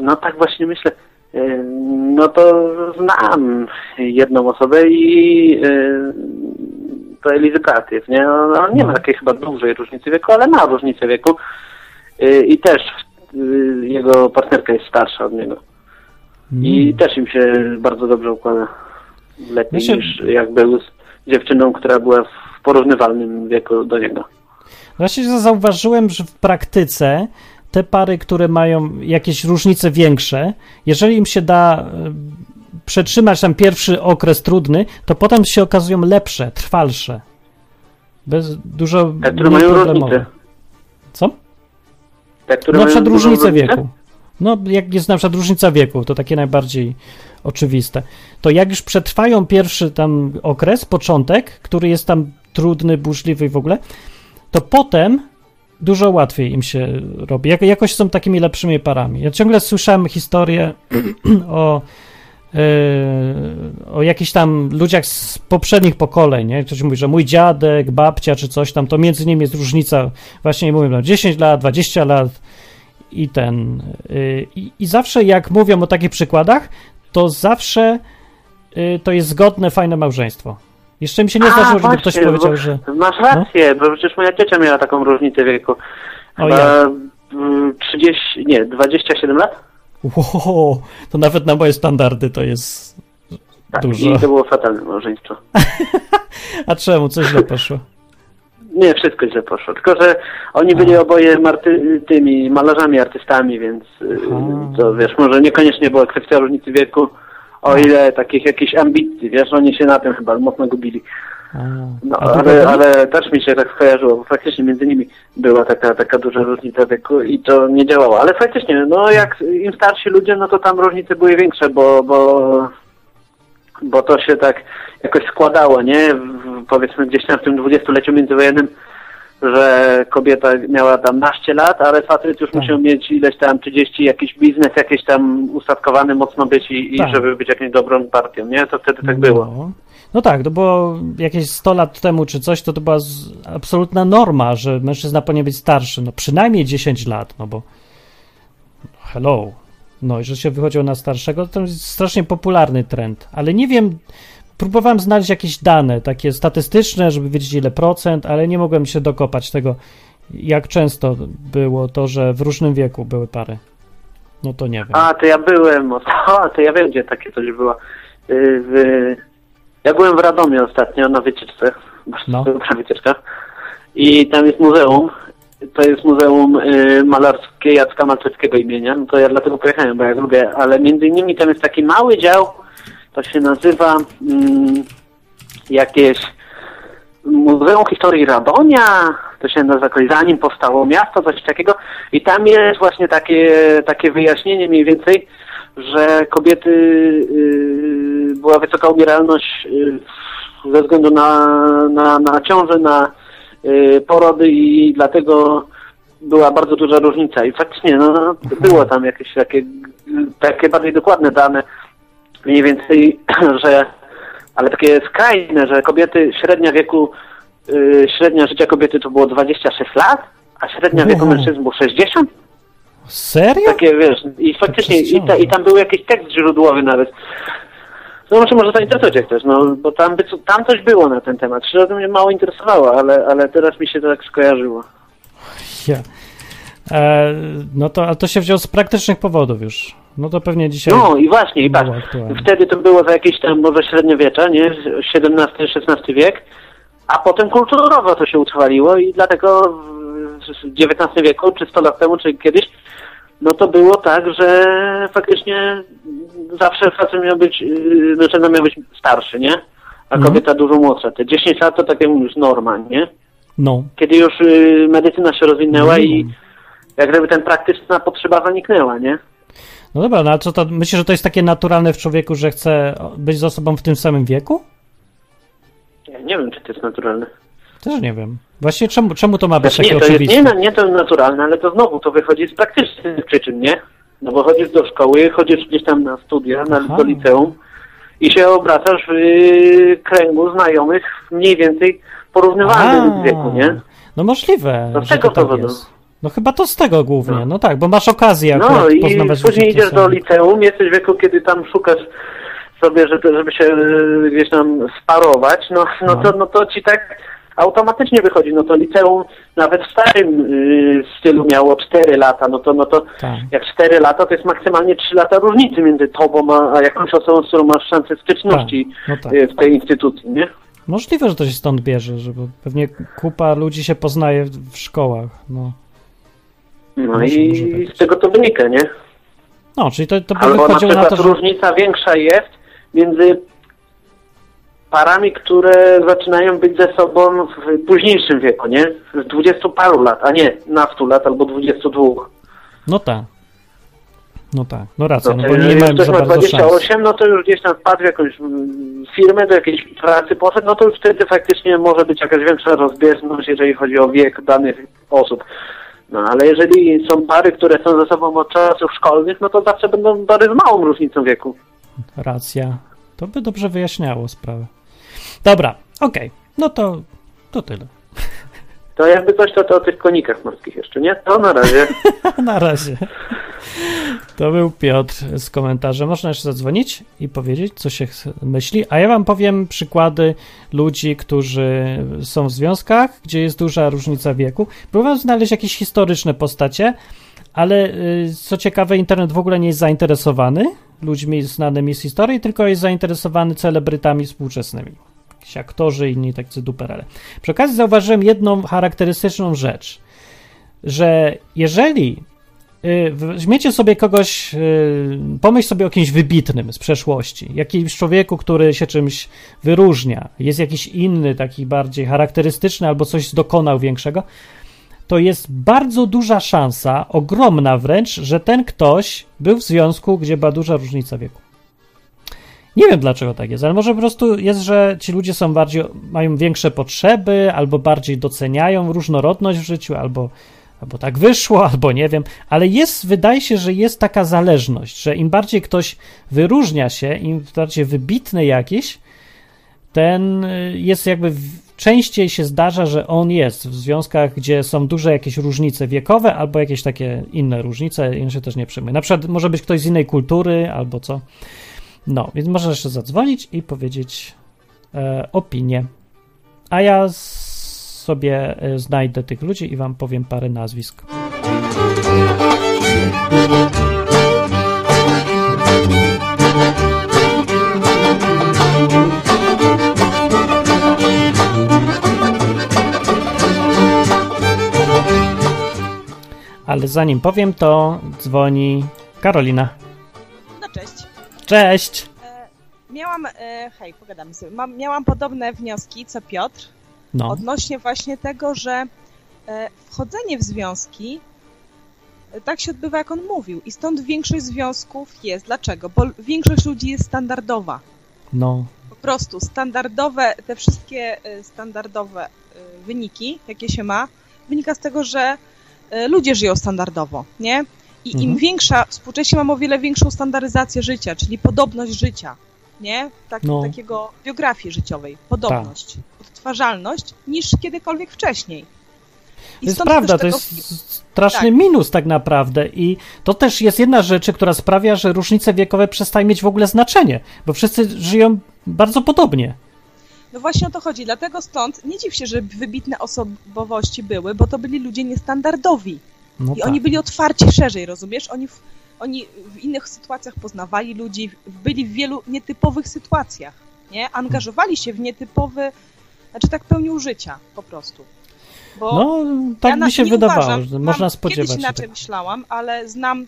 [SPEAKER 7] No tak właśnie myślę. y, no to znam jedną osobę i y, to Elizy Pratyw, nie? On, on nie ma takiej chyba dużej różnicy wieku, ale ma różnicę wieku y, i też jego partnerka jest starsza od niego. I też im się bardzo dobrze układa. Lepiej
[SPEAKER 1] Znaczy-
[SPEAKER 7] niż jak był z dziewczyną, która była w porównywalnym wieku do niego.
[SPEAKER 1] Właśnie zauważyłem, że w praktyce te pary, które mają jakieś różnice większe, jeżeli im się da e, przetrzymać tam pierwszy okres trudny, to potem się okazują lepsze, trwalsze. Bez dużo
[SPEAKER 7] Te, które mają różnicę.
[SPEAKER 1] Co?
[SPEAKER 7] Te, które
[SPEAKER 1] Na
[SPEAKER 7] mają
[SPEAKER 1] przykład różnicę
[SPEAKER 7] różnicę?
[SPEAKER 1] wieku. No, jak jest na przykład różnica wieku, to takie najbardziej oczywiste. To jak już przetrwają pierwszy tam okres, początek, który jest tam trudny, burzliwy i w ogóle, to potem dużo łatwiej im się robi. Jak, jakoś są takimi lepszymi parami. Ja ciągle słyszałem historię o, yy, o jakichś tam ludziach z poprzednich pokoleń, nie? Ktoś mówi, że mój dziadek, babcia czy coś tam, to między nimi jest różnica, właśnie mówią, no 10 lat, 20 lat i ten. yy, I, zawsze jak mówią o takich przykładach, to zawsze yy, to jest zgodne, fajne małżeństwo. Jeszcze mi się nie
[SPEAKER 7] A,
[SPEAKER 1] zdarzyło, żeby ktoś powiedział, że...
[SPEAKER 7] Masz rację, bo przecież moja ciocia miała taką różnicę wieku.
[SPEAKER 1] O,
[SPEAKER 7] mm, 30, nie, 27 lat?
[SPEAKER 1] Wow, to nawet na moje standardy to jest
[SPEAKER 7] Tak,
[SPEAKER 1] dużo.
[SPEAKER 7] i to było fatalne małżeństwo.
[SPEAKER 1] A czemu? Co źle poszło?
[SPEAKER 7] Nie, wszystko źle poszło. Tylko, że oni byli oboje marty, tymi malarzami, artystami, więc y,
[SPEAKER 1] Aha.
[SPEAKER 7] to wiesz, może niekoniecznie była kwestia różnicy wieku, o ile takich jakichś ambicji, wiesz, oni się na tym chyba mocno gubili. No, ale, ale też mi się tak skojarzyło, bo faktycznie między nimi była taka, taka duża różnica wieku i to nie działało. Ale faktycznie, no jak im starsi ludzie, no to tam różnice były większe, bo, bo, bo to się tak jakoś składało, nie? W, powiedzmy gdzieś tam w tym dwudziestoleciu międzywojennym, że kobieta miała tam naście lat, ale facet już
[SPEAKER 1] Tak.
[SPEAKER 7] musiał mieć ileś tam 30, jakiś biznes jakiś tam ustatkowany mocno być i, i
[SPEAKER 1] Tak.
[SPEAKER 7] żeby być jakąś dobrą partią, nie? To wtedy tak było.
[SPEAKER 1] No. no tak, to było jakieś 100 lat temu czy coś, to to była absolutna norma, że mężczyzna powinien być starszy, no przynajmniej 10 lat, no bo hello. No i że się wychodziło na starszego, to jest strasznie popularny trend, ale nie wiem, próbowałem znaleźć jakieś dane takie statystyczne, żeby wiedzieć ile procent, ale nie mogłem się dokopać tego, jak często było to, że w różnym wieku były pary. No to nie wiem.
[SPEAKER 7] A, to ja byłem, o, to ja wiem, gdzie takie coś było. Y, W, ja byłem w Radomiu ostatnio na wycieczce,
[SPEAKER 1] No.
[SPEAKER 7] no. na wycieczkach i tam jest muzeum, to jest muzeum y, malarskie Jacka Malczewskiego imienia, no to ja dlatego pojechałem, bo ja lubię, ale między innymi tam jest taki mały dział, to się nazywa mm, jakieś Muzeum Historii Radonia, to się nazywa jakoś zanim powstało miasto, coś takiego. I tam jest właśnie takie, takie wyjaśnienie mniej więcej, że kobiety, y, była wysoka umieralność y, ze względu na, na, na ciążę, na y, porody i dlatego była bardzo duża różnica. I faktycznie no, było tam jakieś takie, takie bardziej dokładne dane, mniej więcej, że ale takie skrajne, że kobiety, średnia wieku, y, średnia życia kobiety to było 26 lat, a średnia wieku mężczyzn było 60?
[SPEAKER 1] Serio?
[SPEAKER 7] Takie, wiesz, i faktycznie, i, ta, i tam był jakiś tekst źródłowy nawet. No może może zainteresować jak też, no bo tam, by, tam coś było na ten temat. Szczerze to mnie mało interesowało, ale, ale teraz mi się to tak skojarzyło.
[SPEAKER 1] Ja. E, no to, ale to się wziął z praktycznych powodów już. No to pewnie dzisiaj.
[SPEAKER 7] No i właśnie, i patrz,
[SPEAKER 1] aktualne.
[SPEAKER 7] wtedy to było za jakieś tam może średniowiecza, nie? XVII-XVI wiek, a potem kulturowo to się utrwaliło i dlatego w XIX wieku, czy 100 lat temu, czy kiedyś, no to było tak, że faktycznie zawsze facet miał być, yy, mężczyzna miał być starszy, nie? A
[SPEAKER 1] Mhm.
[SPEAKER 7] kobieta dużo młodsza. Te 10 lat to tak jak mówisz, norma, nie?
[SPEAKER 1] No.
[SPEAKER 7] Kiedy już yy, medycyna się rozwinęła i jak gdyby ten praktyczna potrzeba zaniknęła, nie?
[SPEAKER 1] No dobra, no ale co to. Myślisz, że to jest takie naturalne w człowieku, że chce być z osobą w tym samym wieku?
[SPEAKER 7] Ja nie wiem, czy to jest naturalne.
[SPEAKER 1] Też nie wiem. Właściwie czemu, czemu to ma być
[SPEAKER 7] Znaczy,
[SPEAKER 1] takie
[SPEAKER 7] nie, to jest
[SPEAKER 1] oczywiste?
[SPEAKER 7] nie, nie to naturalne, ale to znowu to wychodzi z praktycznych przyczyn, nie? No bo chodzisz do szkoły, chodzisz gdzieś tam na studia, na,
[SPEAKER 1] Aha.
[SPEAKER 7] do liceum i się obracasz w yy, kręgu znajomych mniej więcej porównywalnym
[SPEAKER 1] A,
[SPEAKER 7] wieku, nie?
[SPEAKER 1] No możliwe.
[SPEAKER 7] To z tego
[SPEAKER 1] to tak
[SPEAKER 7] powodu.
[SPEAKER 1] jest. No chyba to z tego głównie, no,
[SPEAKER 7] No.
[SPEAKER 1] tak, bo masz okazję
[SPEAKER 7] No i
[SPEAKER 1] poznawać
[SPEAKER 7] później idziesz do liceum, jesteś w wieku, kiedy tam szukasz sobie, żeby, żeby się y, gdzieś tam sparować, no, no,
[SPEAKER 1] No.
[SPEAKER 7] To, no to ci tak automatycznie wychodzi. No to liceum nawet w starym y, stylu miało 4 lata, no to, no to
[SPEAKER 1] Tak.
[SPEAKER 7] jak 4 lata, to jest maksymalnie 3 lata różnicy między tobą a, a jakąś osobą, z którą masz szansę styczności
[SPEAKER 1] No tak.
[SPEAKER 7] y, w tej instytucji, nie?
[SPEAKER 1] Możliwe, że to się stąd bierze, że bo pewnie kupa ludzi się poznaje w, w szkołach, no.
[SPEAKER 7] No
[SPEAKER 1] Może- może
[SPEAKER 7] i
[SPEAKER 1] tak.
[SPEAKER 7] z tego to wynika, nie?
[SPEAKER 1] No, czyli to, to by
[SPEAKER 7] Albo na
[SPEAKER 1] na, to, że...
[SPEAKER 7] różnica większa jest między parami, które zaczynają być ze sobą w późniejszym wieku, nie? Z 20 paru lat, a nie naftu lat albo 22.
[SPEAKER 1] No tak. No tak, no racja, no
[SPEAKER 7] te-
[SPEAKER 1] bo nie
[SPEAKER 7] jeżeli
[SPEAKER 1] mają
[SPEAKER 7] ktoś
[SPEAKER 1] za
[SPEAKER 7] ma
[SPEAKER 1] bardzo szans.
[SPEAKER 7] 28, no to już gdzieś tam wpadł w jakąś mm, firmę, do jakiejś pracy poszedł, no to już wtedy faktycznie może być jakaś większa rozbieżność, jeżeli chodzi o wiek danych osób. No ale jeżeli są pary, które są ze sobą od czasów szkolnych, no to zawsze będą pary z małą różnicą wieku.
[SPEAKER 1] Racja. To by dobrze wyjaśniało sprawę. Dobra, okej. No to, to tyle.
[SPEAKER 7] To jakby coś, to, to o tych konikach morskich jeszcze, nie? To na razie.
[SPEAKER 1] Na razie. To był Piotr z komentarzem. Można jeszcze zadzwonić i powiedzieć, co się myśli. A ja wam powiem przykłady ludzi, którzy są w związkach, gdzie jest duża różnica wieku. Próbowałem znaleźć jakieś historyczne postacie, ale y, co ciekawe, internet w ogóle nie jest zainteresowany ludźmi znanymi z historii, tylko jest zainteresowany celebrytami współczesnymi. Jakiś aktorzy inni tacy duperele. Przy okazji zauważyłem jedną charakterystyczną rzecz, że jeżeli y, weźmiecie sobie kogoś, y, pomyśl sobie o kimś wybitnym z przeszłości, jakimś człowieku, który się czymś wyróżnia, jest jakiś inny, taki bardziej charakterystyczny albo coś dokonał większego, to jest bardzo duża szansa, ogromna wręcz, że ten ktoś był w związku, gdzie była duża różnica wieku. Nie wiem dlaczego tak jest, ale może po prostu jest, że ci ludzie są bardziej, mają większe potrzeby, albo bardziej doceniają różnorodność w życiu, albo, albo tak wyszło, albo nie wiem, ale jest, wydaje się, że jest taka zależność, że im bardziej ktoś wyróżnia się, im bardziej wybitny jakiś, ten y, jest jakby częściej się zdarza, że on jest w związkach, gdzie są duże jakieś różnice wiekowe albo jakieś takie inne różnice on się też nie przejmuje. Na przykład może być ktoś z innej kultury albo co. No, więc można jeszcze zadzwonić i powiedzieć e, opinię. A ja sobie e, znajdę tych ludzi i wam powiem parę nazwisk. Ale zanim powiem, to dzwoni Karolina.
[SPEAKER 8] Cześć. E, miałam, e, hej, pogadamy sobie. Mam, miałam podobne wnioski co Piotr
[SPEAKER 1] No,
[SPEAKER 8] odnośnie właśnie tego, że e, wchodzenie w związki e, tak się odbywa, jak on mówił. I stąd większość związków jest. Dlaczego? Bo większość ludzi jest standardowa.
[SPEAKER 1] no,
[SPEAKER 8] Po prostu standardowe, te wszystkie e, standardowe e, wyniki, jakie się ma, wynika z tego, że ludzie żyją standardowo, nie? I im
[SPEAKER 1] Mhm.
[SPEAKER 8] większa, współcześnie mamy o wiele większą standaryzację życia, czyli podobność życia, nie? Tak,
[SPEAKER 1] No.
[SPEAKER 8] Takiego biografii życiowej, podobność, odtwarzalność, niż kiedykolwiek wcześniej. I
[SPEAKER 1] To jest prawda, to
[SPEAKER 8] tego-
[SPEAKER 1] jest straszny minus tak naprawdę i to też jest jedna rzecz, która sprawia, że różnice wiekowe przestają mieć w ogóle znaczenie, bo wszyscy żyją bardzo podobnie.
[SPEAKER 8] No właśnie o to chodzi, dlatego stąd nie dziw się, że wybitne osobowości były, bo to byli ludzie niestandardowi.
[SPEAKER 1] No
[SPEAKER 8] I
[SPEAKER 1] tak.
[SPEAKER 8] oni byli otwarci szerzej, rozumiesz? Oni w, oni w innych sytuacjach poznawali ludzi, byli w wielu nietypowych sytuacjach, nie? Angażowali się w nietypowy, znaczy tak pełnił życia po prostu. Bo
[SPEAKER 1] No, tak
[SPEAKER 8] ja na-
[SPEAKER 1] mi się wydawało,
[SPEAKER 8] uważam,
[SPEAKER 1] że
[SPEAKER 8] mam-
[SPEAKER 1] można spodziewać
[SPEAKER 8] Kiedyś
[SPEAKER 1] się
[SPEAKER 8] inaczej
[SPEAKER 1] tego.
[SPEAKER 8] myślałam, ale znam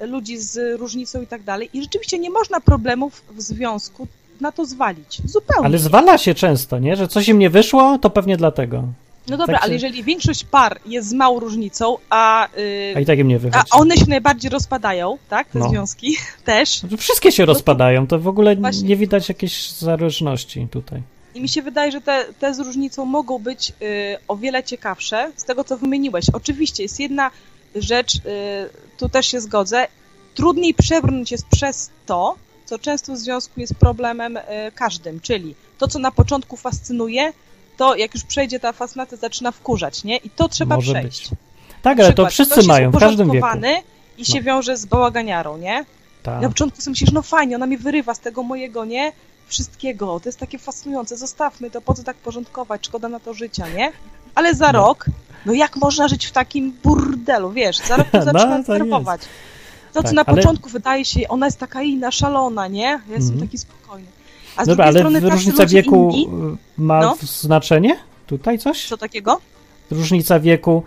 [SPEAKER 8] ludzi z różnicą i tak dalej i rzeczywiście nie można problemów w związku na to zwalić. Zupełnie.
[SPEAKER 1] Ale zwala się często, nie? Że coś im nie wyszło, to pewnie dlatego.
[SPEAKER 8] No dobra,
[SPEAKER 1] tak
[SPEAKER 8] ale
[SPEAKER 1] się-
[SPEAKER 8] jeżeli większość par jest z małą różnicą, a, yy,
[SPEAKER 1] A i tak im nie
[SPEAKER 8] a one się najbardziej rozpadają, tak? Te
[SPEAKER 1] No.
[SPEAKER 8] związki też.
[SPEAKER 1] No Wszystkie się rozpadają, to w ogóle
[SPEAKER 8] Właśnie.
[SPEAKER 1] nie widać jakiejś zależności tutaj.
[SPEAKER 8] I mi się wydaje, że te, te z różnicą mogą być y, o wiele ciekawsze z tego, co wymieniłeś. Oczywiście jest jedna rzecz, y, tu też się zgodzę, trudniej przebrnąć jest przez to, co często w związku jest problemem y, każdym, czyli to, co na początku fascynuje, to jak już przejdzie ta fascynacja, zaczyna wkurzać, nie? I to trzeba
[SPEAKER 1] Może
[SPEAKER 8] przejść.
[SPEAKER 1] być. Tak, ale to wszyscy mają, w każdym wieku.
[SPEAKER 8] i się
[SPEAKER 1] No.
[SPEAKER 8] wiąże z bałaganiarą, nie?
[SPEAKER 1] Tak.
[SPEAKER 8] Na początku sobie myślisz, no fajnie, ona mi wyrywa z tego mojego, nie? Wszystkiego, to jest takie fascynujące, zostawmy to, po co tak porządkować, szkoda na to życia, nie? Ale za
[SPEAKER 1] No.
[SPEAKER 8] rok, no jak można żyć w takim burdelu, wiesz, za rok to
[SPEAKER 1] No,
[SPEAKER 8] zaczyna
[SPEAKER 1] to
[SPEAKER 8] nerwować. To, co
[SPEAKER 1] Tak,
[SPEAKER 8] na
[SPEAKER 1] ale-
[SPEAKER 8] początku wydaje się, ona jest taka inna, szalona, nie? Ja jestem
[SPEAKER 1] Mhm.
[SPEAKER 8] taki spokojny. A z
[SPEAKER 1] Dobra, ale
[SPEAKER 8] strony tacy
[SPEAKER 1] różnica wieku
[SPEAKER 8] inni,
[SPEAKER 1] ma
[SPEAKER 8] No.
[SPEAKER 1] znaczenie? Tutaj coś?
[SPEAKER 8] co takiego?
[SPEAKER 1] Różnica wieku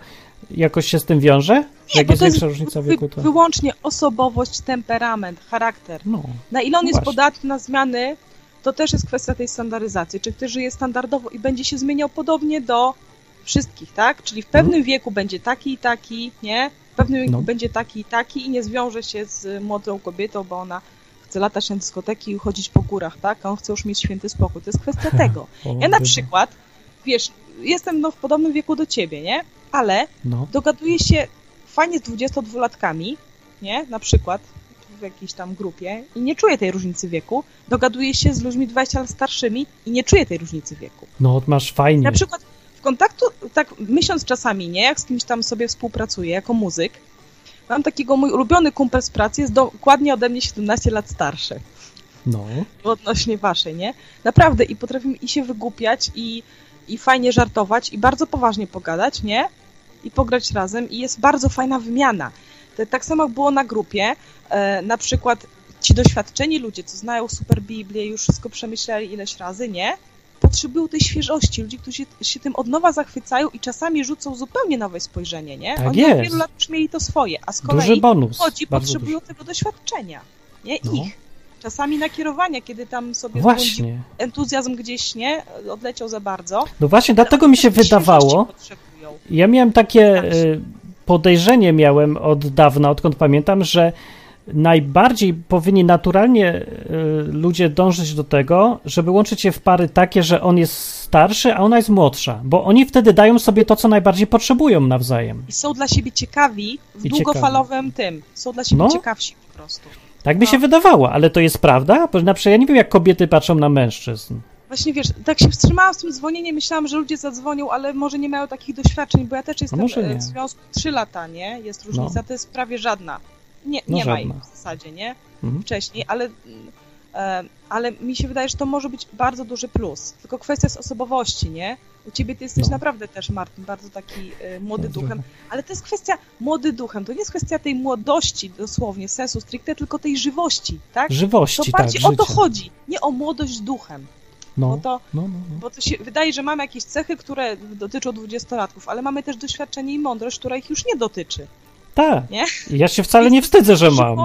[SPEAKER 1] jakoś się z tym wiąże? Że
[SPEAKER 8] Nie,
[SPEAKER 1] Jak
[SPEAKER 8] bo
[SPEAKER 1] jest
[SPEAKER 8] to jest
[SPEAKER 1] większa różnica wieku, to...
[SPEAKER 8] wyłącznie osobowość, temperament, charakter.
[SPEAKER 1] No,
[SPEAKER 8] Na ile on jest
[SPEAKER 1] Właśnie.
[SPEAKER 8] podatny na zmiany, to też jest kwestia tej standaryzacji. Czy ktoś żyje standardowo i będzie się zmieniał podobnie do wszystkich, tak? Czyli w pewnym wieku będzie taki i taki, nie? W pewnym wieku
[SPEAKER 1] No.
[SPEAKER 8] będzie taki i taki i nie zwiąże się z młodą kobietą, bo ona chce latać na dyskoteki i chodzić po górach, tak? A on chce już mieć święty spokój. To jest kwestia tego. Ja na przykład, wiesz, jestem no, w podobnym wieku do ciebie, nie? Ale
[SPEAKER 1] No,
[SPEAKER 8] dogaduję się fajnie z 22-latkami, nie? Na przykład w jakiejś tam grupie i nie czuję tej różnicy wieku. Dogaduję się z ludźmi 20 lat starszymi i nie czuję tej różnicy wieku.
[SPEAKER 1] no masz fajnie.
[SPEAKER 8] Na przykład w kontaktu, tak myśląc czasami, nie? Jak z kimś tam sobie współpracuję jako muzyk, mam takiego, mój ulubiony kumpel z pracy jest dokładnie ode mnie 17 lat starszy
[SPEAKER 1] No,
[SPEAKER 8] odnośnie waszej, nie? Naprawdę i potrafimy i się wygłupiać i, i fajnie żartować i bardzo poważnie pogadać, nie? I pograć razem i jest bardzo fajna wymiana. Tak samo było na grupie, e, na przykład ci doświadczeni ludzie, co znają super Biblię, już wszystko przemyśleli ileś razy, nie? Potrzebują tej świeżości, ludzi, którzy się, tym od nowa zachwycają i czasami rzucą zupełnie nowe spojrzenie, nie?
[SPEAKER 1] Tak
[SPEAKER 8] Oni od
[SPEAKER 1] jest.
[SPEAKER 8] wielu lat już mieli to swoje, a z
[SPEAKER 1] duży
[SPEAKER 8] kolei
[SPEAKER 1] bonus.
[SPEAKER 8] Chodzi,
[SPEAKER 1] bardzo
[SPEAKER 8] potrzebują tego doświadczenia, nie?
[SPEAKER 1] No.
[SPEAKER 8] Ich. Czasami nakierowania, kiedy tam sobie
[SPEAKER 1] duży.
[SPEAKER 8] zbłądził
[SPEAKER 1] Właśnie.
[SPEAKER 8] entuzjazm gdzieś, nie? Odleciał za bardzo.
[SPEAKER 1] No właśnie, dlatego mi się wydawało. Ja miałem takie
[SPEAKER 8] Tak.
[SPEAKER 1] y, podejrzenie miałem od dawna, odkąd pamiętam, że najbardziej powinni naturalnie y, ludzie dążyć do tego, żeby łączyć się w pary takie, że on jest starszy, a ona jest młodsza, bo oni wtedy dają sobie to, co najbardziej potrzebują nawzajem.
[SPEAKER 8] I są dla siebie ciekawi w
[SPEAKER 1] I
[SPEAKER 8] długofalowym tym. Są dla siebie
[SPEAKER 1] No.
[SPEAKER 8] ciekawsi po prostu.
[SPEAKER 1] Tak mi
[SPEAKER 8] No.
[SPEAKER 1] się wydawało, ale to jest prawda? Bo na przykład ja nie wiem, jak kobiety patrzą na mężczyzn.
[SPEAKER 8] Właśnie wiesz, tak się wstrzymałam z tym dzwonieniem, myślałam, że ludzie zadzwonią, ale może nie mają takich doświadczeń, bo ja też jestem e,
[SPEAKER 1] nie.
[SPEAKER 8] w związku 3 lata, nie? Jest różnica, to jest prawie żadna. Nie,
[SPEAKER 1] No
[SPEAKER 8] nie ma ich w zasadzie, nie?
[SPEAKER 1] Mhm.
[SPEAKER 8] Wcześniej, ale, e, ale mi się wydaje, że to może być bardzo duży plus. Tylko kwestia jest osobowości, nie? U ciebie ty jesteś
[SPEAKER 1] No.
[SPEAKER 8] naprawdę też, Martin, bardzo taki e, młody
[SPEAKER 1] Bardzo.
[SPEAKER 8] duchem, ale to jest kwestia młody duchem. To nie jest kwestia tej młodości dosłownie, sensu stricte, tylko tej żywości, tak? To
[SPEAKER 1] Żywości, tak,
[SPEAKER 8] bardziej o to
[SPEAKER 1] życia.
[SPEAKER 8] chodzi, nie o młodość duchem. Bo
[SPEAKER 1] No,
[SPEAKER 8] to,
[SPEAKER 1] no, no, no.
[SPEAKER 8] bo to się wydaje, że mamy jakieś cechy, które dotyczą dwudziestolatków, ale mamy też doświadczenie i mądrość, która ich już nie dotyczy.
[SPEAKER 1] Tak.
[SPEAKER 8] Nie?
[SPEAKER 1] Ja się wcale nie wstydzę, że mam.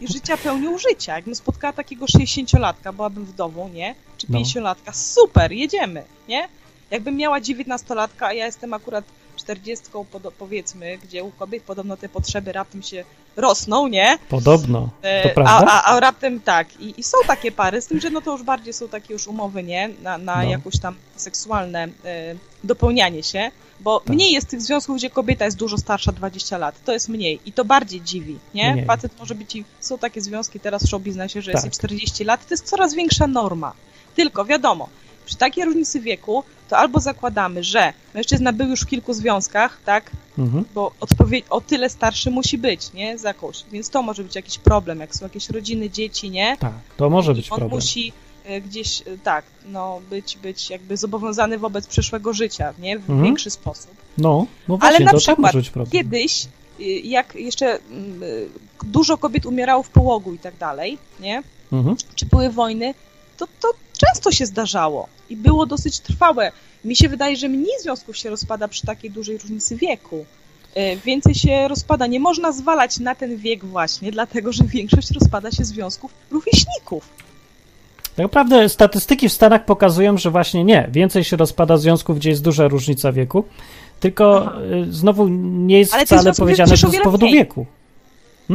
[SPEAKER 8] I życia pełnią życia. Jakbym spotkała takiego 60-latka, byłabym wdową, nie? Czy
[SPEAKER 1] No.
[SPEAKER 8] 50-latka, super, jedziemy, nie? Jakbym miała 19-latka, a ja jestem akurat 40, podo- powiedzmy, gdzie u kobiet podobno te potrzeby raptem się rosną, nie?
[SPEAKER 1] Podobno.
[SPEAKER 8] E,
[SPEAKER 1] To
[SPEAKER 8] a,
[SPEAKER 1] prawda?
[SPEAKER 8] a, a raptem tak. I, I są takie pary, z tym, że no to już bardziej są takie już umowy, nie? Na, na
[SPEAKER 1] No.
[SPEAKER 8] jakieś tam seksualne e, dopełnianie się. Bo
[SPEAKER 1] Tak.
[SPEAKER 8] mniej jest tych związków, gdzie kobieta jest dużo starsza 20 lat. To jest mniej. I to bardziej dziwi, nie?
[SPEAKER 1] Mniej.
[SPEAKER 8] Facet może być i... Są takie związki teraz w showbiznesie, że jest
[SPEAKER 1] Tak.
[SPEAKER 8] i 40 lat. To jest coraz większa norma. Tylko wiadomo, przy takiej różnicy wieku, to albo zakładamy, że mężczyzna był już w kilku związkach, tak?
[SPEAKER 1] Mhm.
[SPEAKER 8] bo o tyle starszy musi być, nie? Z jakąś. Więc to może być jakiś problem, jak są jakieś rodziny, dzieci, nie?
[SPEAKER 1] Tak, to może być
[SPEAKER 8] on
[SPEAKER 1] problem.
[SPEAKER 8] musi e, gdzieś, e, tak, no, być, być jakby zobowiązany wobec przyszłego życia, nie? W
[SPEAKER 1] Mhm.
[SPEAKER 8] większy sposób.
[SPEAKER 1] No, no
[SPEAKER 8] Ale
[SPEAKER 1] właśnie,
[SPEAKER 8] na
[SPEAKER 1] to tak
[SPEAKER 8] przykład. Kiedyś, y, jak jeszcze mm, dużo kobiet umierało w połogu i tak dalej, nie?
[SPEAKER 1] Mhm.
[SPEAKER 8] czy były wojny, to, to często się zdarzało i było dosyć trwałe. Mi się wydaje, że mniej związków się rozpada przy takiej dużej różnicy wieku. E, Więcej się rozpada. Nie można zwalać na ten wiek właśnie, dlatego że większość rozpada się związków rówieśników.
[SPEAKER 1] Tak naprawdę statystyki w Stanach pokazują, że właśnie nie. Więcej się rozpada związków, gdzie jest duża różnica wieku. Tylko
[SPEAKER 8] Aha.
[SPEAKER 1] y, znowu nie jest
[SPEAKER 8] Ale
[SPEAKER 1] wcale powiedziane, że
[SPEAKER 8] też o
[SPEAKER 1] z powodu
[SPEAKER 8] mniej.
[SPEAKER 1] wieku.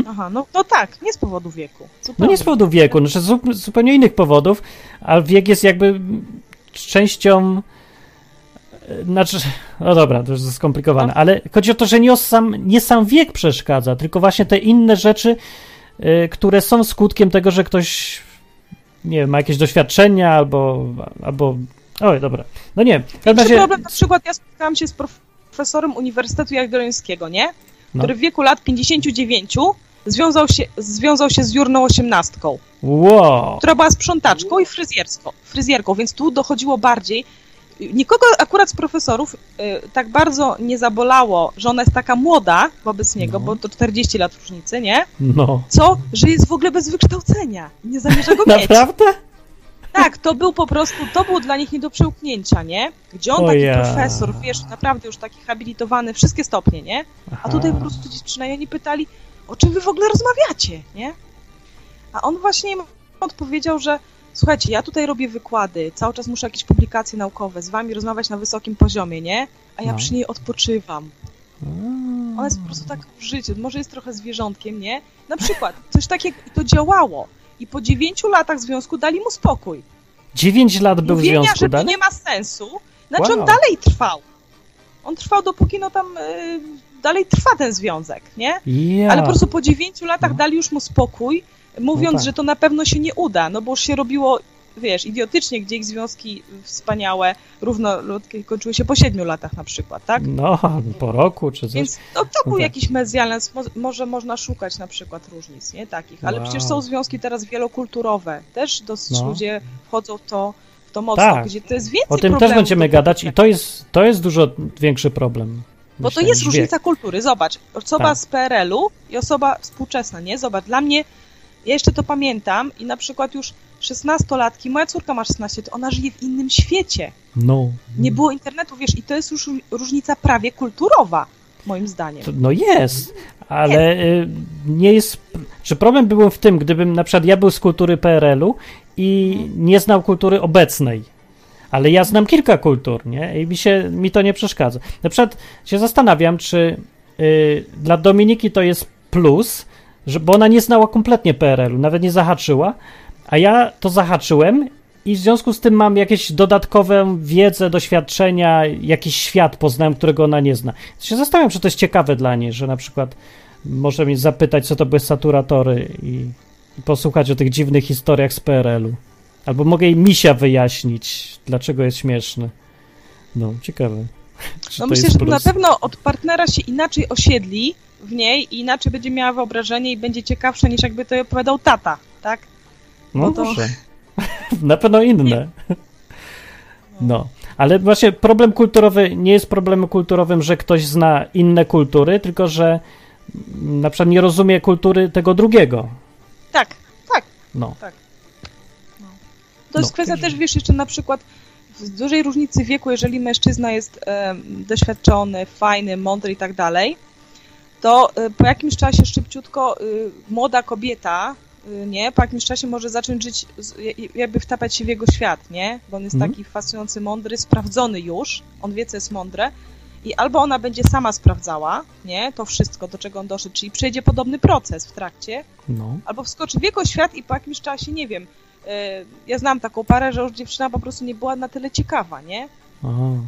[SPEAKER 8] Aha, no, no tak, nie z powodu wieku.
[SPEAKER 1] No
[SPEAKER 8] Zupełnie.
[SPEAKER 1] nie z powodu wieku, znaczy z zu- zupełnie innych powodów, a wiek jest jakby częścią. e, Znaczy, no dobra, to jest skomplikowane,
[SPEAKER 8] No.
[SPEAKER 1] ale chodzi o to, że nie, sam, nie sam wiek przeszkadza, tylko właśnie te inne rzeczy, y, które są skutkiem tego, że ktoś nie wiem, ma jakieś doświadczenia albo. albo Oj, dobra. No nie, w każdym
[SPEAKER 8] Większy
[SPEAKER 1] razie.
[SPEAKER 8] problem, na przykład ja spotkałam się z prof... profesorem Uniwersytetu Jagiellońskiego, nie?
[SPEAKER 1] No.
[SPEAKER 8] Który w wieku lat 59 związał się, związał się z Jurną osiemnastką,
[SPEAKER 1] Wow.
[SPEAKER 8] która była sprzątaczką i fryzjerką, więc tu dochodziło bardziej. Nikogo akurat z profesorów y, tak bardzo nie zabolało, że ona jest taka młoda wobec niego,
[SPEAKER 1] No.
[SPEAKER 8] bo to 40 lat różnicy, nie?
[SPEAKER 1] No.
[SPEAKER 8] Co? Że jest w ogóle bez wykształcenia. Nie zamierza go mieć.
[SPEAKER 1] Naprawdę?
[SPEAKER 8] Tak, to był po prostu, to było dla nich nie do przełknięcia, nie? Gdzie on
[SPEAKER 1] O
[SPEAKER 8] taki
[SPEAKER 1] ja.
[SPEAKER 8] profesor, wiesz, naprawdę już taki habilitowany, wszystkie stopnie, nie? A tutaj po prostu dziewczyna i oni pytali, o czym wy w ogóle rozmawiacie, nie? A on właśnie im odpowiedział, że słuchajcie, ja tutaj robię wykłady, cały czas muszę jakieś publikacje naukowe, z wami rozmawiać na wysokim poziomie, nie? A ja
[SPEAKER 1] No.
[SPEAKER 8] przy niej odpoczywam.
[SPEAKER 1] Mm.
[SPEAKER 8] Ona jest po prostu tak w życiu, może jest trochę zwierzątkiem, nie? Na przykład, coś takiego, i to działało. I po dziewięciu latach związku dali mu spokój.
[SPEAKER 1] 9 lat był w
[SPEAKER 8] Mówienia,
[SPEAKER 1] związku
[SPEAKER 8] że to
[SPEAKER 1] dalej?
[SPEAKER 8] nie ma sensu. Znaczy
[SPEAKER 1] Wow.
[SPEAKER 8] on dalej trwał. On trwał dopóki no tam y, dalej trwa ten związek, nie?
[SPEAKER 1] Ja.
[SPEAKER 8] Ale po prostu po dziewięciu latach
[SPEAKER 1] No.
[SPEAKER 8] dali już mu spokój, mówiąc,
[SPEAKER 1] No tak.
[SPEAKER 8] że to na pewno się nie uda, no bo już się robiło, wiesz, idiotycznie, gdzie ich związki wspaniałe, równoludkie kończyły się po siedmiu latach na przykład, tak?
[SPEAKER 1] No, po roku czy coś.
[SPEAKER 8] Więc to, to był
[SPEAKER 1] tak.
[SPEAKER 8] jakiś mezjalens, mo- może można szukać na przykład różnic, nie? Takich, ale
[SPEAKER 1] Wow.
[SPEAKER 8] przecież są związki teraz wielokulturowe, też dosyć
[SPEAKER 1] No.
[SPEAKER 8] ludzie wchodzą w to, w to mocno,
[SPEAKER 1] Tak.
[SPEAKER 8] gdzie to jest więcej
[SPEAKER 1] O tym też będziemy gadać i to jest, to jest dużo większy problem.
[SPEAKER 8] Bo
[SPEAKER 1] myślę,
[SPEAKER 8] to jest różnica
[SPEAKER 1] wiek.
[SPEAKER 8] kultury. Zobacz, osoba
[SPEAKER 1] Tak.
[SPEAKER 8] z PRL-u i osoba współczesna, nie? Zobacz, dla mnie, ja jeszcze to pamiętam i na przykład już 16-latki, moja córka ma 16, to ona żyje w innym świecie.
[SPEAKER 1] No.
[SPEAKER 8] Nie było internetu, wiesz, i to jest już różnica prawie kulturowa, moim zdaniem.
[SPEAKER 1] To- No jest, ale y, nie jest. Czy problem był w tym, gdybym na przykład ja był z kultury PRL-u i nie znał kultury obecnej, ale ja znam kilka kultur, nie? I mi, się, mi to nie przeszkadza. Na przykład się zastanawiam, czy y, dla Dominiki to jest plus, że, bo ona nie znała kompletnie PRL-u, nawet nie zahaczyła, a ja to zahaczyłem i w związku z tym mam jakieś dodatkową wiedzę, doświadczenia, jakiś świat poznałem, którego ona nie zna. Się zastanawiam, czy to jest ciekawe dla niej, że na przykład może mnie zapytać, co to były saturatory i, i posłuchać o tych dziwnych historiach z PRL-u. Albo mogę jej misia wyjaśnić, dlaczego jest śmieszny. No, ciekawe.
[SPEAKER 8] No
[SPEAKER 1] to
[SPEAKER 8] myślę, że na pewno od partnera się inaczej osiedli w niej i inaczej będzie miała wyobrażenie i będzie ciekawsze niż jakby to opowiadał tata, tak?
[SPEAKER 1] No
[SPEAKER 8] no to-
[SPEAKER 1] może. Na pewno inne. No, ale właśnie problem kulturowy nie jest problemem kulturowym, że ktoś zna inne kultury, tylko że na przykład nie rozumie kultury tego drugiego.
[SPEAKER 8] Tak, tak.
[SPEAKER 1] No,
[SPEAKER 8] To jest
[SPEAKER 1] No.
[SPEAKER 8] kwestia też, wiesz, jeszcze na przykład w dużej różnicy wieku, jeżeli mężczyzna jest em, doświadczony, fajny, mądry i tak dalej, to y, po jakimś czasie szybciutko y, młoda kobieta, nie, po jakimś czasie może zacząć żyć, jakby wtapiać się w jego świat, nie, bo on jest
[SPEAKER 1] Mhm.
[SPEAKER 8] taki fascynujący, mądry, sprawdzony już, on wie, co jest mądre. I albo ona będzie sama sprawdzała, nie, to wszystko, do czego on doszedł, czyli przejdzie podobny proces w trakcie,
[SPEAKER 1] no.
[SPEAKER 8] albo wskoczy w jego świat i po jakimś czasie, nie wiem, e, ja znam taką parę, że już dziewczyna po prostu nie była na tyle ciekawa, nie?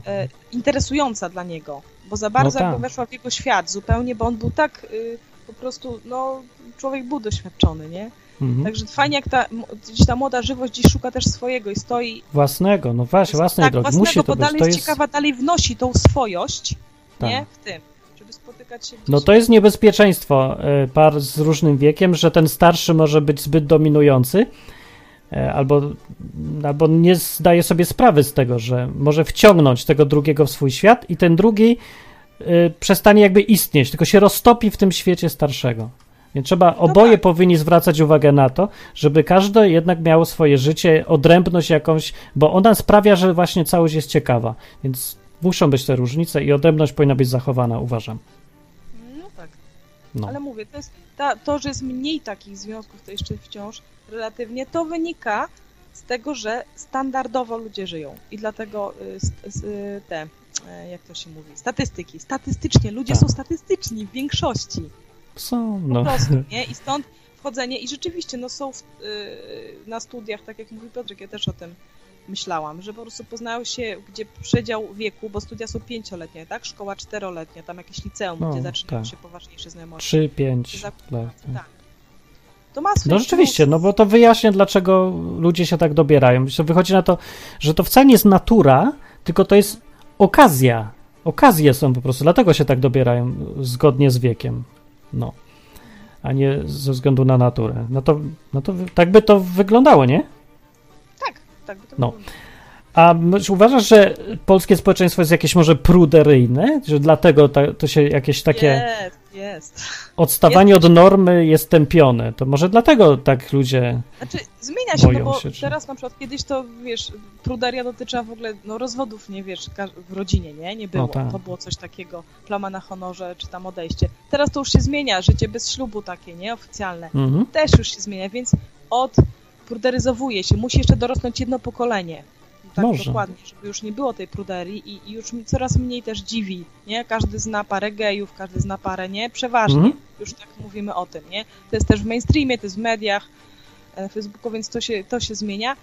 [SPEAKER 8] E, Interesująca dla niego, bo za bardzo
[SPEAKER 1] tak.
[SPEAKER 8] jakby weszła w jego świat zupełnie, bo on był tak y, po prostu, no, człowiek był doświadczony, nie?
[SPEAKER 1] Mhm.
[SPEAKER 8] Także fajnie jak ta, gdzieś ta młoda żywość dziś szuka też swojego i stoi
[SPEAKER 1] Własnego, no właśnie, własnej
[SPEAKER 8] tak,
[SPEAKER 1] drogi.
[SPEAKER 8] własnego,
[SPEAKER 1] Musi to
[SPEAKER 8] bo
[SPEAKER 1] być.
[SPEAKER 8] dalej
[SPEAKER 1] To
[SPEAKER 8] jest ciekawa, dalej wnosi tą swojość,
[SPEAKER 1] Tak.
[SPEAKER 8] nie? W tym, żeby spotykać się gdzieś.
[SPEAKER 1] no to jest niebezpieczeństwo y, par z różnym wiekiem, że ten starszy może być zbyt dominujący, e, albo, albo nie zdaje sobie sprawy z tego, że może wciągnąć tego drugiego w swój świat i ten drugi y, przestanie jakby istnieć, tylko się roztopi w tym świecie starszego. Więc trzeba, oboje
[SPEAKER 8] tak.
[SPEAKER 1] powinni zwracać uwagę na to, żeby każde jednak miało swoje życie, odrębność jakąś, bo ona sprawia, że właśnie całość jest ciekawa. Więc muszą być te różnice i odrębność powinna być zachowana, uważam.
[SPEAKER 8] No tak.
[SPEAKER 1] No.
[SPEAKER 8] Ale mówię, to, jest ta, to, że jest mniej takich związków, to jeszcze wciąż relatywnie, to wynika z tego, że standardowo ludzie żyją. I dlatego y, y, te, jak to się mówi, statystyki. Statystycznie, ludzie
[SPEAKER 1] Tak.
[SPEAKER 8] są statystyczni w większości.
[SPEAKER 1] Są,
[SPEAKER 8] Po
[SPEAKER 1] no.
[SPEAKER 8] prostu, nie? I stąd wchodzenie, i rzeczywiście, no są w, y, na studiach, tak jak mówi Piotrek, ja też o tym myślałam, że po prostu poznają się, gdzie przedział wieku, bo studia są pięcioletnie, tak? Szkoła czteroletnia, tam jakieś liceum,
[SPEAKER 1] No,
[SPEAKER 8] gdzie zaczynają
[SPEAKER 1] tak.
[SPEAKER 8] się poważniejsze znajomości.
[SPEAKER 1] 3, 5
[SPEAKER 8] Za-
[SPEAKER 1] lat.
[SPEAKER 8] Tak. To ma
[SPEAKER 1] No rzeczywiście, no bo to wyjaśnia, dlaczego ludzie się tak dobierają. Wychodzi na to, że to wcale nie jest natura, tylko to jest okazja. okazje są po prostu, dlatego się tak dobierają zgodnie z wiekiem. No. A nie ze względu na naturę. No to, no to tak by to wyglądało, nie?
[SPEAKER 8] Tak, tak by to
[SPEAKER 1] No.
[SPEAKER 8] wyglądało.
[SPEAKER 1] A uważasz, że polskie społeczeństwo jest jakieś może pruderyjne? Że dlatego to się jakieś takie
[SPEAKER 8] Jest, jest.
[SPEAKER 1] odstawanie od normy jest tępione? To może dlatego tak ludzie...
[SPEAKER 8] Znaczy, zmienia się, no
[SPEAKER 1] Boją
[SPEAKER 8] bo
[SPEAKER 1] się, czy-
[SPEAKER 8] teraz na przykład kiedyś to, wiesz, pruderia dotyczyła w ogóle, no rozwodów, nie wiesz, w rodzinie, nie? Nie było.
[SPEAKER 1] No tak.
[SPEAKER 8] To było coś takiego, plama na honorze, czy tam odejście. Teraz to już się zmienia, życie bez ślubu takie, nie? Oficjalne.
[SPEAKER 1] Mhm.
[SPEAKER 8] Też już się zmienia, więc od pruderyzowuje się. Musi jeszcze dorosnąć jedno pokolenie. Tak
[SPEAKER 1] Może.
[SPEAKER 8] dokładnie, żeby już nie było tej pruderii i, i już mi coraz mniej też dziwi, nie? Każdy zna parę gejów, każdy zna parę, nie? Przeważnie.
[SPEAKER 1] Mhm.
[SPEAKER 8] Już tak mówimy o tym, nie? To jest też w mainstreamie, to jest w mediach, e, Facebooku, więc to się, to się zmienia.